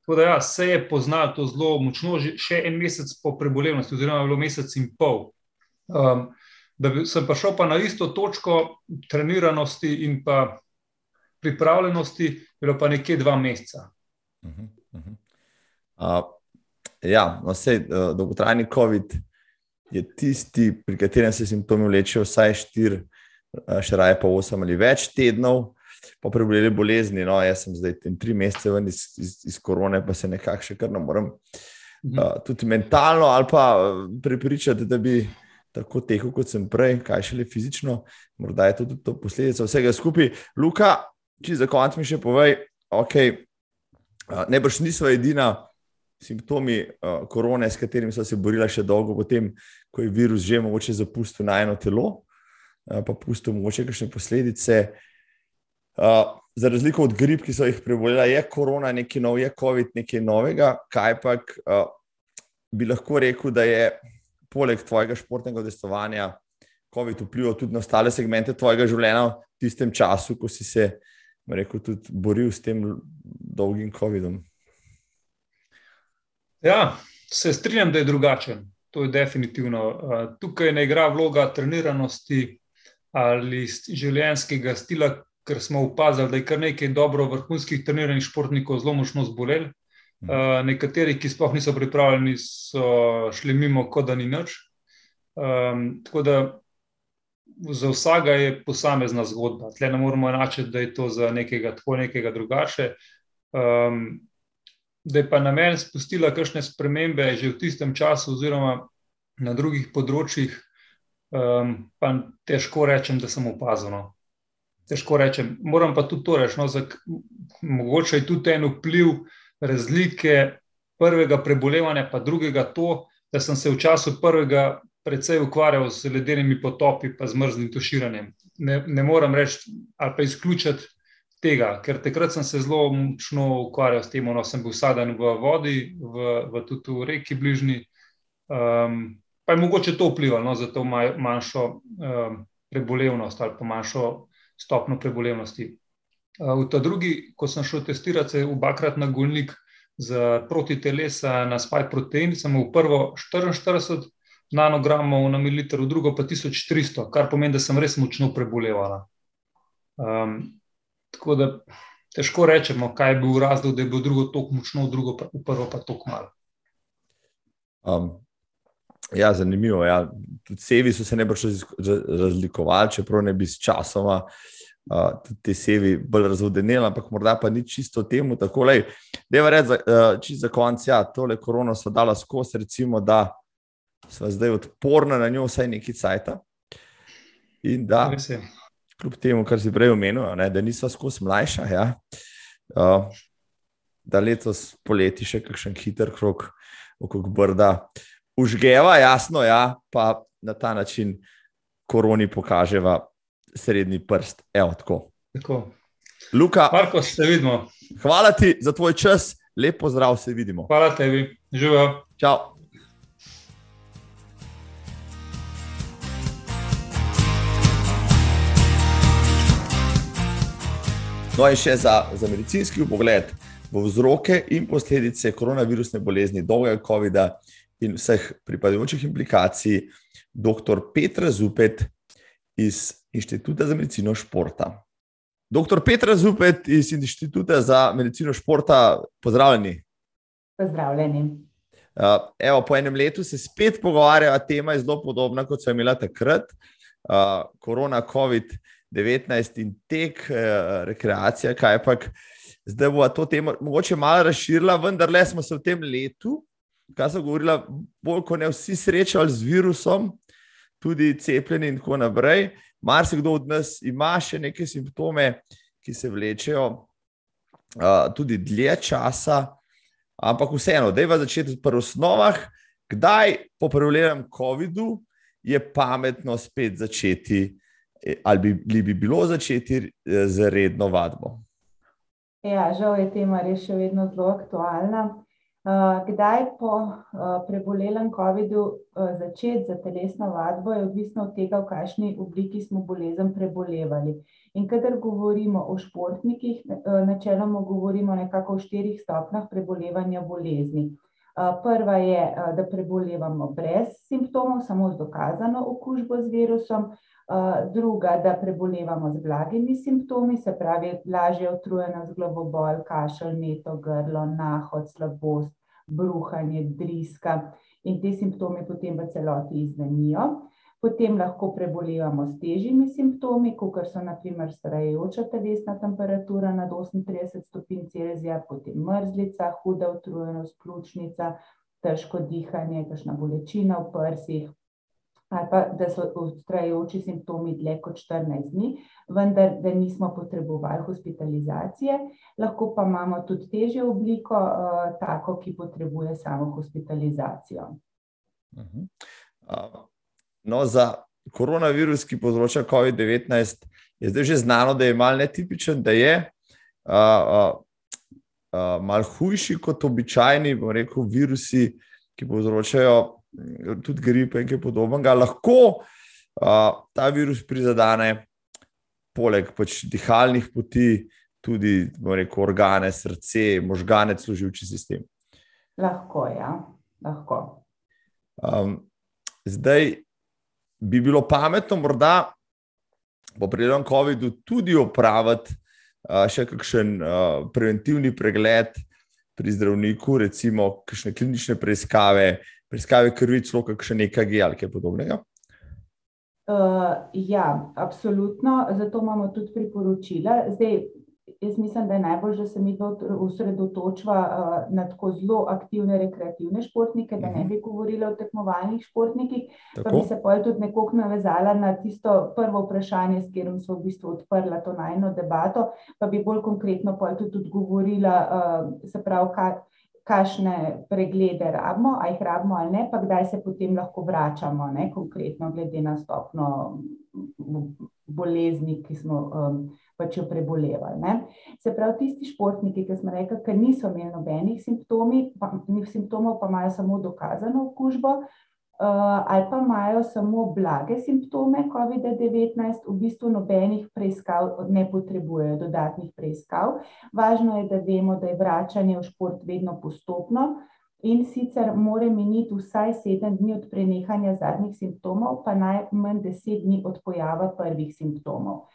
Tako da ja, se je poznalo to zelo močno, že še en mesec po prebolevnosti, oziroma bilo mesec in pol. Um, da bi, sem prišel pa na isto točko treniranosti in pa pripravljenosti, bilo pa nekje dva meseca. Uh -huh, uh -huh. Uh, ja, no, vse uh, dolgotrajni COVID je tisti, pri katerem se simptomi vlečejo vsaj štiri, uh, še raje pa osem ali več tednov. Po preboleli bolezni, no, jaz sem zdaj tri mesece ven iz, iz, iz korone, pa se nekako še kar ne morem uh, tudi mentalno ali pa prepričati, da bi tako tekel, kot sem prej, kaj šele fizično, morda je tudi to posledica vsega skupaj. Luka, če za konec mi še povej, okay, ne brž niso edina simptomi uh, korone, s katerimi so se borila še dolgo, potem, ko je virus že mogoče zapustil na eno telo, uh, pa pustil mogoče kakšne posledice. Uh, za razliko od grip, ki so jih prebolela, je korona nekaj novega, je COVID nekaj novega, kaj pa uh, bi lahko rekel, da je poleg tvojega športnega udestovanja, COVID vplival tudi na ostale segmente tvojega življenja v tistem času, ko si se, rekel, tudi boril s tem dolgim COVID-om? Ja, se strinjam, da je drugačen. To je definitivno. Tukaj ne igra vloga treniranosti ali življenjskega stila, ker smo opazili, da je kar nekaj dobro vrhunskih treniranih športnikov zelo močno zbolel. Uh, nekateri, ki sploh niso pripravljeni, so šli mimo, kot da ni nič. Um, tako da za vsega je posamezna zgodba. Tle ne moramo enačiti, da je to za nekega tako, nekega drugače. Um, da je pa na meni spustila kakšne spremembe že v tistem času, oziroma na drugih področjih, um, pa težko rečem, da sem opazil. No. Težko rečem. Moram pa tudi to reči. No, mogoče je tudi en vpliv razlike prvega prebolevanja, pa drugega to, da sem se v času prvega precej ukvarjal z ledenimi potopi, pa z mrzlim tuširanjem. Ne, ne morem reči ali pa izključiti tega, ker takrat sem se zelo močno ukvarjal s tem, no, sem bil saden v vodi, v, v tudi v reki bližnji. Um, pa je mogoče to vplivalo no, za to manjšo um, prebolevnost ali pa manjšo stopno prebolevnosti. V ta drugi, ko sem šel testirati v bakrat na golnik za proti telesa na spaj protein, sem v prvo 44 nanogramov na mililiter, v drugo pa 1300, kar pomeni, da sem res močno prebolevala. Um, tako da težko rečemo, kaj je bil razlog, da je bilo drugo tako močno, v drugo v prvo pa tako malo. Um, ja, zanimivo. Ja. Tudi sevi so se ne boš razlikovali, čeprav ne bi s časoma. Uh, tudi te sevi bolj razvodeneli, ampak morda pa ni čisto temu. Tako je reči, uh, za konec, ja, tole korono so dala skozi, recimo, da smo zdaj odporni na njo, vsaj neki cajt. In da, kljub temu, kar si prej omenil, ne, da nismo skozi mlajša, ja, uh, da letos poleti še kakšen hiter krok okrog brda. Užgeva, jasno, ja, pa na ta način koroni pokaževa srednji prst. Evo, tako. tako. Luka, Marko, se vidimo. Hvala ti za tvoj čas, lepo zdrav, se vidimo. Hvala tebi, živijo. Čau. No, in še za, za medicinski pogled v vzroke in posledice koronavirusne bolezni, dolgega COVID-a in vseh pripadajočih implikacij, dr. Petra Zupet iz Inštituta za medicino športa. Dr. Petra Zupet iz Inštituta za medicino športa, pozdravljeni. Pozdravljeni. Uh, evo, po enem letu se spet pogovarjava, tema je zelo podobna, kot so imela takrat. Uh, korona, COVID-19. 19 in tek, eh, rekreacija, kaj pa. Zdaj bo to temo mogoče malo razširila, vendar le smo se v tem letu, kaj so govorila, bolj kot ne vsi srečali z virusom, tudi cepljeni in tako naprej. Mar se kdo od nas ima še neke simptome, ki se vlečejo uh, tudi dlje časa, ampak vseeno, da je v začetku pri osnovah, kdaj po prevolenem COVID-u je pametno spet začeti. E, ali bi, bi bilo začeti e, z redno vadbo? Ja, žal je tema res še vedno zelo aktualna. Kdaj po prebolelem COVID-u začeti za telesno vadbo, je odvisno od tega, v kakšni obliki smo bolezen prebolevali. In kadar govorimo o športnikih, načeloma govorimo nekako o štirih stopnjah prebolevanja bolezni. Prva je, da prebolevamo brez simptomov, samo z dokazano okužbo z virusom druga, da prebolevamo z blagimi simptomi, se pravi, lažje utrujenost, glavobol, kašelj, meto, grlo, nahod, slabost, bruhanje, driska in te simptomi potem v celoti izvenijo. Potem lahko prebolevamo s težjimi simptomi, kot so naprimer starajoča telesna temperatura nad 38 stopinj Celzija, potem mrzlica, huda utrujenost, pljučnica, težko dihanje, kakšna bolečina v prsih, ali pa da so ustrajajoči simptomi dlje kot 14 dni, vendar da nismo potrebovali hospitalizacije, lahko pa imamo tudi težjo obliko, uh, tako, ki potrebuje samo hospitalizacijo. Uh -huh. uh, no, za koronavirus, ki povzroča COVID-19, je zdaj že znano, da je malo netipičen, da je. Uh, uh, Uh, malo hujši kot običajni, bomo rekel, virusi, ki povzročajo tudi gripe in kaj podobnega, lahko uh, ta virus prizadene, poleg pač dihalnih poti, tudi rekel, organe, srce, možgane, služilči sistem. Lahko, ja, lahko. Um, zdaj bi bilo pametno, morda po prijednem COVID-u tudi opraviti uh, še kakšen uh, preventivni pregled pri zdravniku, recimo kakšne klinične preiskave, uh, preiskave krvi, celo kakšne nekaj ali kaj podobnega? Uh, ja, absolutno. Zato imamo tudi priporočila. Zdaj, jaz mislim, da je najbolj, da se mi osredotočava uh, na tako zelo aktivne rekreativne športnike, da ne mhm. bi govorili o tekmovalnih športnikih, Tako? pa bi se pa tudi nekako navezala na tisto prvo vprašanje, s katerim smo v bistvu odprla to najno debato, pa bi bolj konkretno pa tudi odgovorila, uh, se pravi, kaj kakšne preglede rabimo, ali jih rabimo ali ne, pa kdaj se potem lahko vračamo, ne, konkretno glede na stopno bolezni, ki smo um, pač jo prebolevali. Ne. Se pravi, tisti športniki, ki smo rekli, da niso imeli nobenih simptomov, pa imajo samo dokazano okužbo, ali pa imajo samo blage simptome COVID-19, v bistvu nobenih preiskav ne potrebujejo, dodatnih preiskav. Važno je, da vemo, da je vračanje v šport vedno postopno. In sicer mora miniti vsaj sedem dni od prenehanja zadnjih simptomov, pa najmanj deset dni od pojava prvih simptomov.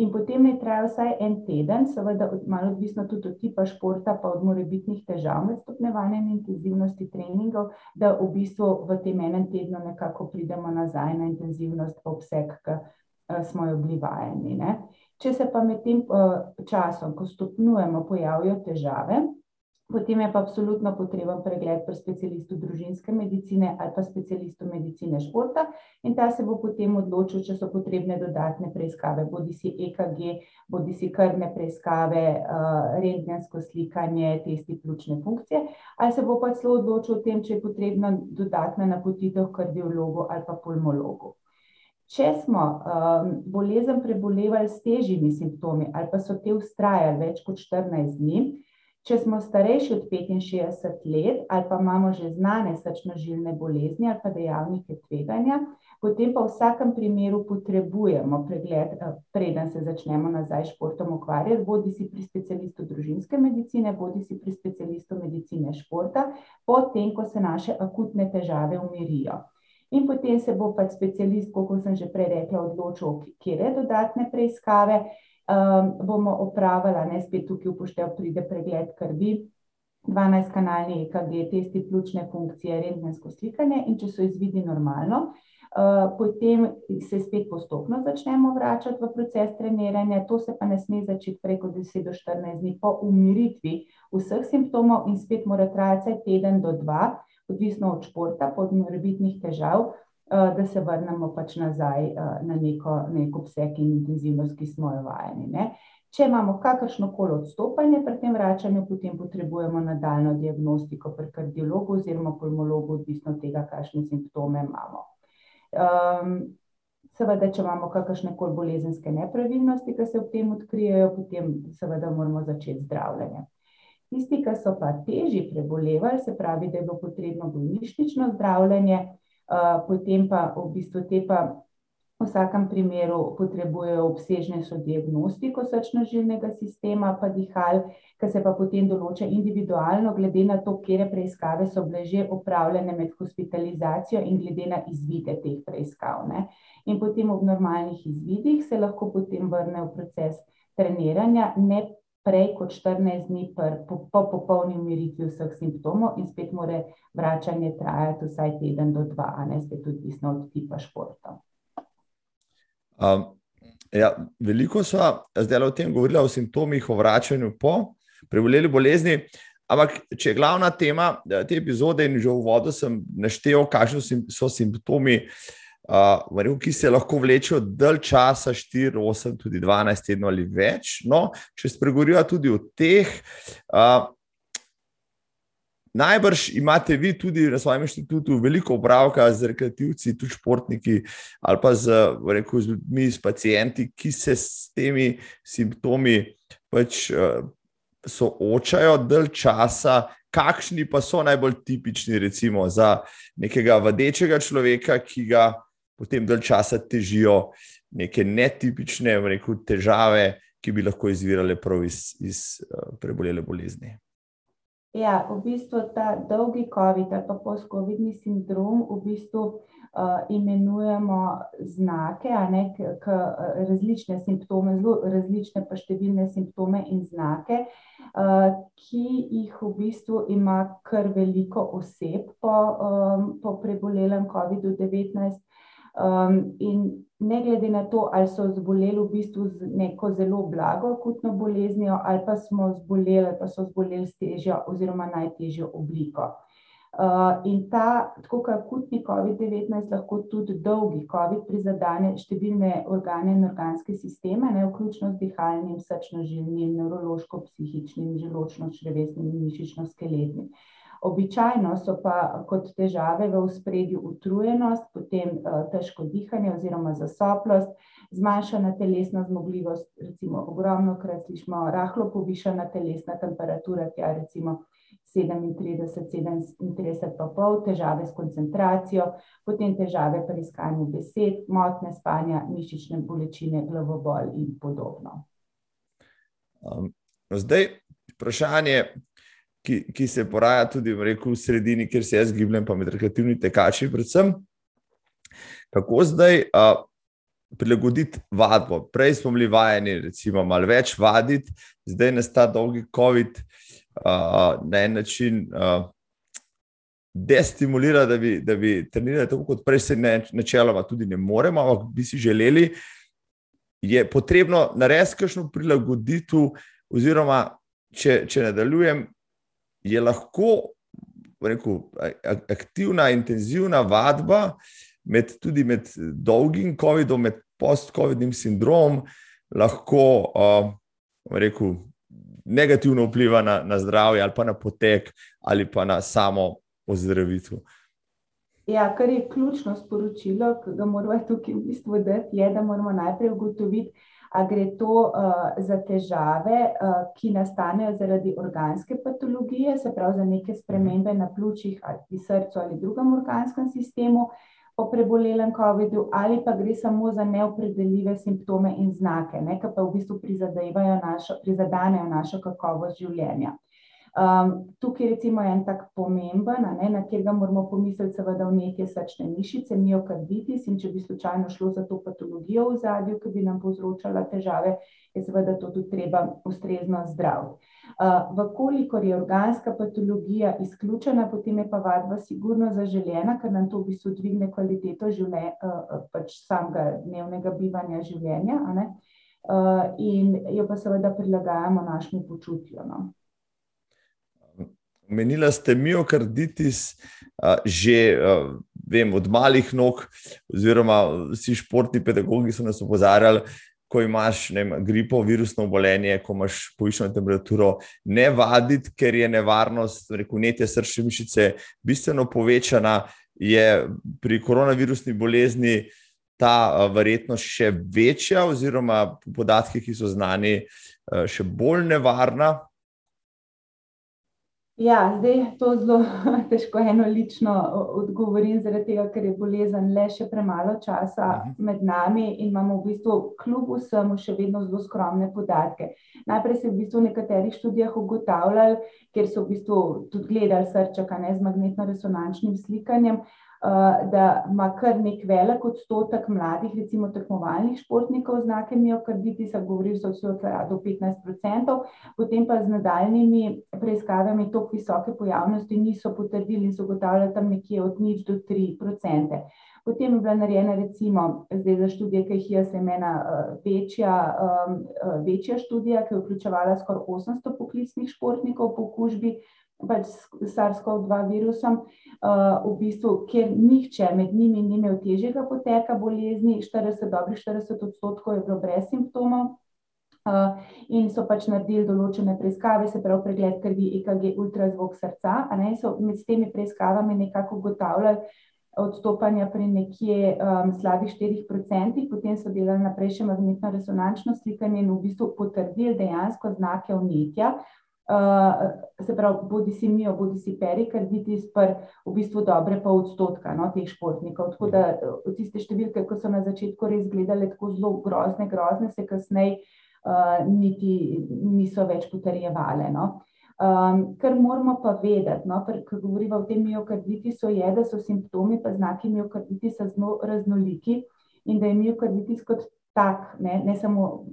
In potem naj traja vsaj en teden, seveda malo odvisno tudi od tipa športa, pa od morebitnih težav med stopnjevanjem intenzivnosti treningov, da v bistvu v tem enem tednu nekako pridemo nazaj na intenzivnost, obseg, ki smo jo bili vajeni, ne. Če se pa med tem časom, ko stopnjujemo, pojavijo težave, potem je pa absolutno potreben pregled pri specialistu družinske medicine ali pa specialistu medicine športa in ta se bo potem odločil, če so potrebne dodatne preiskave, bodisi EKG, bodisi krvne preiskave, rentgensko slikanje, testi pljučne funkcije, ali se bo pa celo odločil o tem, če je potrebna dodatna napotitev kardiologu ali pa pulmologu. Če smo bolezen prebolevali s težjimi simptomi ali pa so te vztrajali več kot štirinajst dni, če smo starejši od petinšestdeset let ali pa imamo že znane srčno-žilne bolezni ali pa dejavnike tveganja, potem pa v vsakem primeru potrebujemo pregled, preden se začnemo nazaj športom ukvarjati, bodisi pri specialistu družinske medicine bodisi pri specialistu medicine športa, potem ko se naše akutne težave umirijo. In potem se bo pač specialist, kot sem že prej rekla, odločil, katere dodatne preiskave, bomo opravili, ne, spet tukaj v poštev pride pregled krvi, dvanajstkanalni EKG, testi pljučne funkcije, rentgensko slikanje, in če so izvidi normalno, potem se spet postopno začnemo vračati v proces treniranja, to se pa ne sme začeti kot deset do štirinajst dni po umiritvi vseh simptomov in spet mora trajati teden do dva, odvisno od športa, od morebitnih težav, da se vrnemo pač nazaj, na neko, neki obseg in intenzivnost, ki smo jo vajeni, ne. Če imamo kakršnokoli odstopanje pri tem vračanju, potem potrebujemo nadaljnjo diagnostiko pri kardiologu oziroma pulmologu, odvisno od tega, kakšne simptome imamo. seveda če imamo kakršnekoli bolezenske nepravilnosti, ke se ob tem odkrijejo, potem seveda moramo začeti zdravljenje. Tisti, ki so pa težje prebolevali, se pravi, da je bilo potrebno bolnišnično zdravljenje, potem pa v bistvu te pa v vsakem primeru potrebujejo obsežnejšo diagnostiko srčno-žilnega sistema pa dihal, ke se pa potem določa individualno glede na to, katere preiskave so bile že opravljene med hospitalizacijo in glede na izvide teh preiskav, ne. In potem ob normalnih izvidih se lahko potem vrne v proces treniranja, ne prej kot štirinajst dni po popolni umiritvi vseh simptomov in spet mora vračanje trajati vsaj teden do dva, a ne, spet odvisno od tipa športa. ja, veliko sva zdajle o tem govorila, o simptomih, o vračanju po preboleli bolezni, ampak če je glavna tema te epizode, in že v uvodu sem naštel, kakšni so simptomi, bom rekel, ki se lahko vlečejo dalj časa, štiri, osem, tudi dvanajst tednov ali več, no, če spregovoriva tudi o teh, najbrž imate vi tudi na svojem inštitutu veliko opravka z rekreativci, tudi športniki, ali pa z, rekel, z ljudmi, s pacienti, ki se s temi simptomi pač, soočajo dalj časa. Kakšni pa so najbolj tipični recimo za nekega vadečega človeka, ki ga potem dalj časa težijo neke netipične, rekel, težave, ki bi lahko izvirale prav iz, iz, prebolele bolezni? Ja, v bistvu ta dolgi covid ali pa postcovidni sindrom v bistvu, imenujemo znake, ne, ke različne simptome, zelo različne pa številne simptome in znake, ki jih v bistvu ima kar veliko oseb po, po prebolelem covidu-devetnajst. in ne glede na to, ali so zboleli v bistvu z neko zelo blago akutno boleznijo ali pa smo zboleli ali pa so zboleli s težjo oziroma najtežjo obliko. in ta, tako kot akutni covid-devetnajst lahko tudi dolgi covid prizadene številne organe in organske sisteme, ne, vključno z dihalnim, srčno-žilnim, nevrološko-psihičnim, želodčno-črevesnim in mišično-skeletnim. Običajno so pa kot težave v ospredju utrujenost, potem, težko dihanje oziroma zasoplost, zmanjšana telesna zmogljivost, recimo ogromnokrat slišimo rahlo povišana telesna temperatura, tja recimo sedemintrideset, sedemintrideset pa pol, težave s koncentracijo, potem težave pri iskanju besed, motnje spanja, mišične bolečine, glavobol in podobno. zdaj vprašanje, ki, ki se poraja tudi rekel, v sredini, kjer se jaz gibljem, pa med rekreativnimi tekači, predvsem. Kako zdaj uh, prilagoditi vadbo? Prej smo bili vajeni, recimo, malo več vaditi, zdaj nas ta dolgi COVID uh, na en način. Uh, Destimulira, da bi, da bi trenirali tako, kot prej, se ne, načeloma tudi ne moremo, ampak bi si želeli, je potrebno narediti kakšno prilagoditev, oziroma če, če nadaljujem, je lahko rekel, aktivna, intenzivna vadba, med, tudi med dolgim COVID-om, med post-COVID-nim sindromom, lahko uh, rekel, negativno vpliva na, na zdravje, ali pa na potek, ali pa na samo ozdravitev. Ja, kar je ključno sporočilo, ki ga moramo tukaj v bistvu dati, je, da moramo najprej ugotoviti, a gre to uh, za težave, uh, ki nastanejo zaradi organske patologije, se pravi za neke spremembe na pljučih ali srcu ali drugem organskem sistemu po prebolelem COVID-u, ali pa gre samo za neopredeljive simptome in znake, ne, ki pa v bistvu prizadanejo našo kakovost življenja. Um, tukaj recimo je en tak pomemben, ne, na katerega moramo pomisliti, seveda vnetje srčne mišice, miokarditis in če bi slučajno šlo za to patologijo v zadju, ki bi nam povzročala težave, je seveda to tudi treba ustrezno zdraviti. Uh, vkolikor je organska patologija izključena, potem je pa vadba sigurno zaželjena, ker nam to v bistvu dvigne kvaliteto življenja, uh, pač samega dnevnega bivanja življenja, uh, in jo pa seveda prilagajamo našemu počutju. No. Menila ste miokarditis, že vem, od malih nog, oziroma vsi športni pedagogi so nas opozarjali, ko imaš vem, gripo, virusno obolenje, ko imaš povišeno temperaturo, ne vaditi, ker je nevarnost rekunetje srčne mišice bistveno povečana, je pri koronavirusni bolezni ta verjetnost še večja, oziroma podatki, ki so znani, še bolj nevarna. Ja, zdaj to zelo [LAUGHS] težko eno lično odgovorim, zaradi tega, ker je bolezen le še premalo časa mhm. med nami in imamo v bistvu kljub vsemu še vedno zelo skromne podatke. Najprej se v bistvu v nekaterih študijah ugotavljali, ker so v bistvu tudi gledali srčaka ne, z magnetno-resonančnim slikanjem, Eh, da ima kar nek velik odstotek mladih, recimo tekmovalnih športnikov, znake miokarditisa, govoril so vse do 15%, potem pa z nadaljnimi preiskavami tako visoke pojavnosti niso potrdili in so ugotavljali tam nekje od nič do 3%. Potem je bila narejena, recimo, zdaj za študije, ki jih jaz imena eh, večja, eh, večja študija, ki je vključevala skoraj 800 poklicnih športnikov po okužbi pač s SARS-CoV-2 virusom, uh, v bistvu, ker nihče med njimi ni imel težjega poteka bolezni, 40, dobrih 40 odstotkov je bilo brez simptomov. Uh, in so pač naredili določene preiskave, se pravi, pregled krvi, EKG, ultrazvok srca. Ne, so med temi preiskavami nekako ugotavljali odstopanja pri nekje um, slabih 4%, potem so delali naprej še magnetno-resonančno slikanje in v bistvu potrdili dejansko znake vnetja, se pravi, bodi si mijo, bodi si perikarditis, pa v bistvu dobre pa odstotka no, teh športnikov. Tako da eh, tiste številke, ko so na začetku res gledali tako zelo grozne, grozne, se kasneje uh, niti niso več potrjevale. No. Um, kar moramo pa vedeti, no, ko govorimo o tem miokarditisu, je, da so simptomi pa znaki miokarditisa zelo raznoliki in da je miokarditis kot tak, ne, ne samo,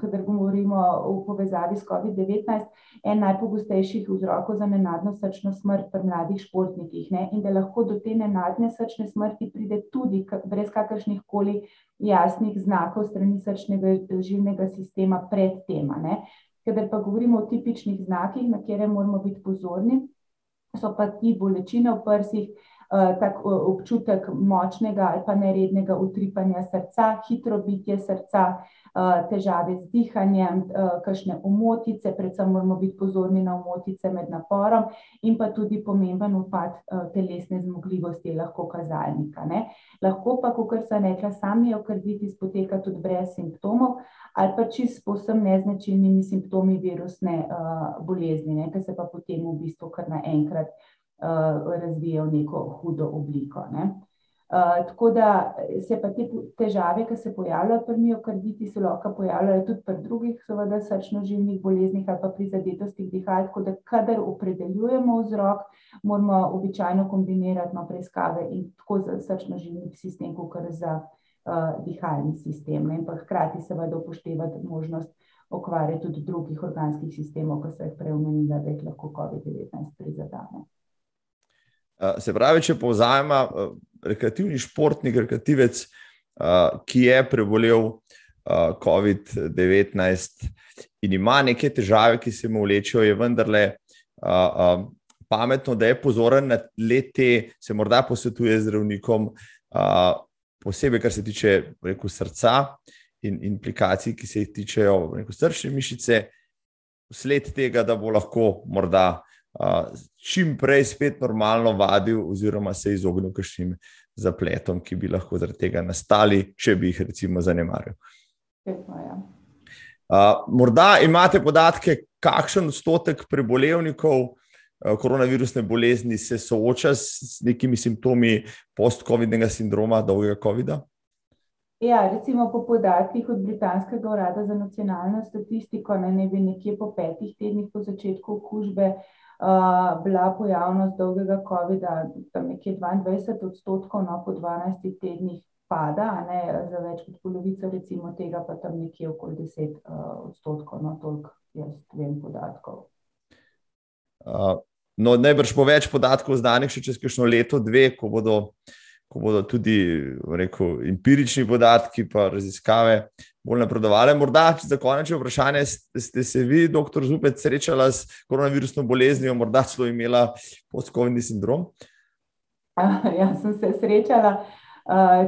kadar govorimo v povezavi s COVID-19, en najpogostejših vzrokov za nenadno srčno smrt pri mladih športnikih. Ne, in da lahko do te nenadne srčne smrti pride tudi brez kakršnih koli jasnih znakov strani srčnega živnega sistema pred tema. Ne. Kadar pa govorimo o tipičnih znakih, na kere moramo biti pozorni, so pa ti bolečine v prsih, tak občutek močnega ali pa nerednega utripanja srca, hitro bitje srca, eh, težave z dihanjem, eh, kakšne umotice, predvsem moramo biti pozorni na umotice med naporom in pa tudi pomemben upad telesne zmogljivosti lahko kazalnika. Ne. Lahko pa, kot sem rekla, sami miokarditis poteka tudi brez simptomov ali pa čist posem neznačilnimi simptomi virusne bolezni, ne, ki se pa potem v bistvu kar naenkrat uh, razvije v neko hudo obliko. Ne. Uh, tako da se pa te težave, ki se pojavljajo pri miokarditi, se lahko pojavljajo tudi pri drugih, seveda, srčno-žilnih boleznih ali pa pri zadetostih dihal. Tako da, kadar opredeljujemo vzrok, moramo običajno kombinirati no, preiskave in tako za srčno-žilni sistem, kot za uh, dihalni sistem. Ne? In pa hkrati seveda upoštevati možnost okvare tudi drugih organskih sistemov, ki so jih prej omenila, da jih lahko COVID-19 prizadene. Uh, se pravi, če povzamemo, uh, rekreativni športnik, rekreativec, uh, ki je prebolel uh, COVID-19 in ima neke težave, ki se mu vlečejo, je vendarle uh, uh, pametno, da je pozoren na lete, se morda posvetuje zdravnikom, uh, posebej, kar se tiče rekel, srca in implikacij, ki se jih tičejo srčne mišice, sled tega, da bo lahko morda čim prej spet normalno vadil, oziroma se izognil kakšnim zapletom, ki bi lahko zaradi tega nastali, če bi jih recimo zanemaril. Uh, morda imate podatke, kakšen odstotek prebolevnikov uh, koronavirusne bolezni se sooča s nekimi simptomi post-covidnega sindroma, dolgega COVID-a? Ja, recimo po podatkih od Britanskega urada za nacionalno statistiko, ne bi nekje po petih tednih po začetku okužbe uh, bila pojavnost dolgega COVID-a tam nekje 22 odstotkov, no po 12 tednih pada, ne, za več kot polovico recimo tega pa tam nekje okoli 10 uh, odstotkov, no toliko jaz vem podatkov. Uh, no, najbrž po več podatkov znanih še čez kakšno leto, dve, ko bodo uh, ko bodo tudi rekel, empirični podatki in raziskave bolj napredovali. Morda, za konec vprašanje, ste se vi, doktor Zupet, srečali s koronavirusno boleznijo, morda celo imela post-covidni sindrom? Ja, sem se srečala.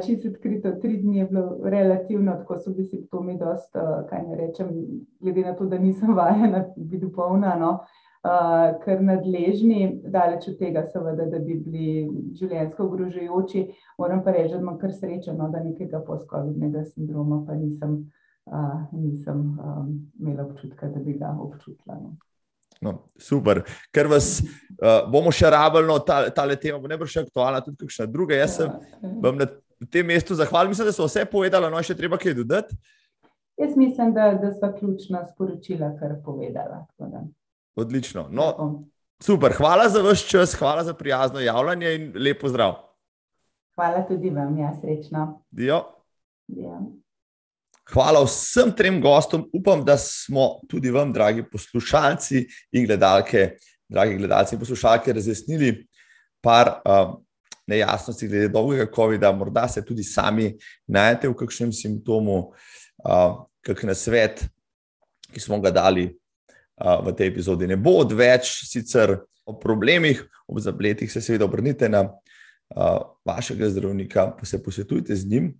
Čisto odkrito, tri dni je bilo relativno, tako so bili simptomi, dosta, kaj ne rečem, glede na to, da nisem vajena, biti polna. No uh, kar nadležni, daleč od tega, seveda, da bi bili življenjsko ogrožajoči. Moram pa reči, da imam kar srečo, no, da nekega post-covidnega sindroma pa nisem, uh, nisem um, imela občutka, da bi ga občutila. No. No, super, ker vas uh, bomo še rabili, no, ta, ta tema bo najbrž aktualna, tudi kakšna druga. Jaz sem vam na tem mestu zahvalil, mislim, da so vse povedali, no, še treba kaj dodati. Jaz mislim, da, da so ključna sporočila, kar povedala. Odlično. No, super, hvala za vaš čas, hvala za prijazno javljanje in lepo zdrav. Hvala tudi vam, ja, srečno. Dio. Ja. Hvala vsem trem gostom. Upam, da smo tudi vam, dragi poslušalci in gledalke, dragi gledalci in poslušalke, razjasnili par uh, nejasnosti glede dolgega COVID-a. Morda se tudi sami najdete v kakšnem simptomu, uh, kakšen svet, ki smo ga dali v tej epizodi ne bo odveč, sicer o problemih, o zapletih se seveda obrnite na vašega zdravnika, pa se posvetujte z njim.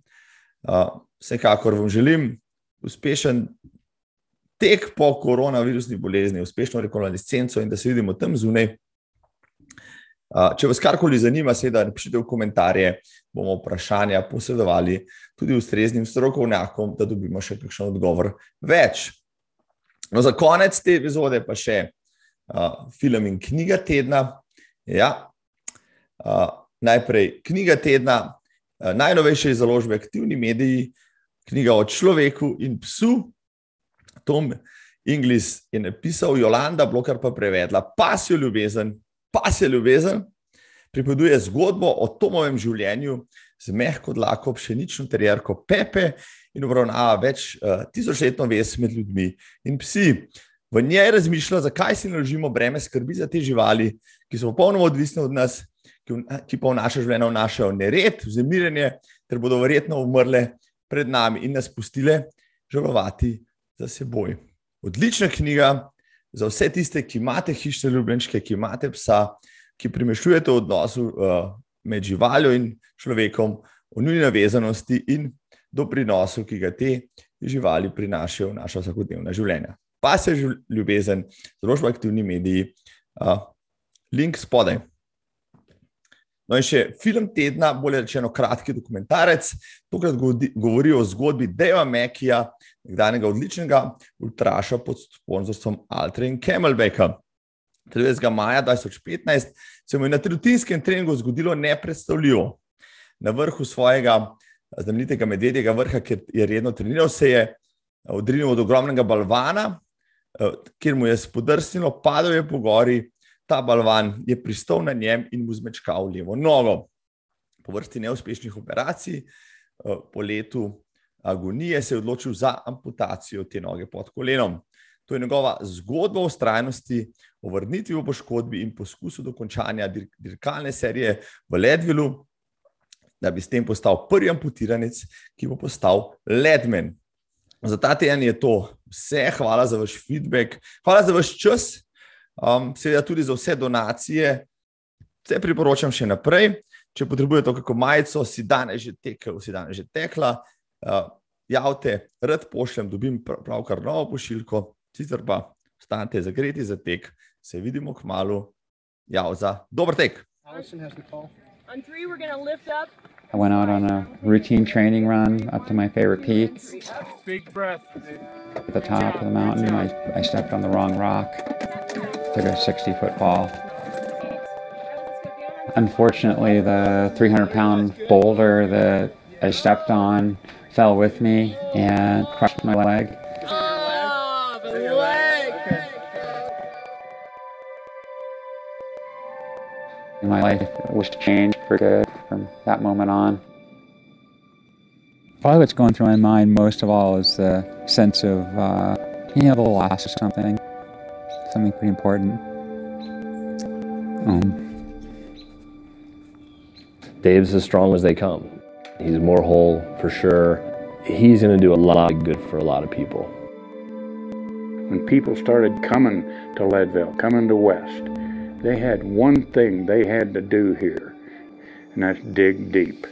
Vsekakor vam želim uspešen tek po koronavirusni bolezni, uspešno rekonvalescenco in da se vidimo tam zunaj. Če vas karkoli zanima, seveda napišite v komentarje, bomo vprašanja posredovali tudi ustreznim strokovnjakom, da dobimo še kakšen odgovor več. No, za konec te epizode pa še uh, film in knjiga tedna. Ja. Uh, najprej knjiga tedna, uh, najnovejše založbe, aktivni mediji, knjiga o človeku in psu. Tom Inglis je napisal, Jolanda Bloker pa prevedla, pasijo ljubezen, pasijo ljubezen. Pripoveduje zgodbo o Tomovem življenju z mehko dlako, pšenično terjerko Pepe in obravnava več uh, tisočletno vez med ljudmi in psi. V njej razmišlja, zakaj si naložimo breme skrbi za te živali, ki so popolnoma odvisne od nas, ki, ki pa v naše življenje vnašajo nered, vznemirjenje, ter bodo verjetno umrle pred nami in nas pustile žalovati za seboj. Odlična knjiga za vse tiste, ki imate hišne ljubljenčke, ki imate psa, ki primešujete v odnosu uh, med živaljo in človekom, o njuni navezanosti in doprinosu, ki ga te živali prinašajo v naša vsakodnevna življenja. Pa se ljubezen, zelo pa aktivni mediji, uh, link spodaj. No, in še film tedna, bolje rečeno, kratki dokumentarec, tokrat govori o zgodbi Deva Mekija, nekdanjega odličnega ultraša pod sponzorstvom Altra in Camelbacka. 30. maja 2015 se mu je na rutinskem treningu zgodilo nepredstavljivo. na vrhu svojega znamenitega medvedjega vrha, kjer je redno treniral, se je odrinil od ogromnega balvana, kjer mu je spodrsnilo, padel je po gori, ta balvan je pristal na njem in mu zmečkal levo nogo. Po vrsti neuspešnih operacij, po letu agonije, se je odločil za amputacijo te noge pod kolenom. To je njegova zgodba o ustrajnosti, o vrnitvi v poškodbi in poskusu dokončanja dirkalne serije v Ledvilu, da bi s tem postal prvi amputiranec, ki bo postal Ledmen. Za ta teden je to vse. Hvala za vaš feedback, hvala za vaš čas, um, seveda tudi za vse donacije. Vse priporočam še naprej. Če potrebujete kako majico, si danes že tekel, si danes že tekla, uh, javte, rad pošljem, dobim pravkar novo pošiljko, sicer pa ostanete zagreti za tek, se vidimo k malu. Ja, za dober tek. On three, we're going to lift up. I went out on a routine training run up to my favorite peak. Big breath. At the top of the mountain, I, I stepped on the wrong rock, took a 60 foot fall. Unfortunately, the 300 pound boulder that I stepped on fell with me and crushed my leg. My life was changed for good from that moment on. Probably what's going through my mind most of all is the sense of, uh, you know, the loss of something, something pretty important. Um, Dave's as strong as they come. He's more whole for sure. He's going to do a lot of good for a lot of people. When people started coming to Leadville, coming to West, they had one thing they had to do here, and that's dig deep.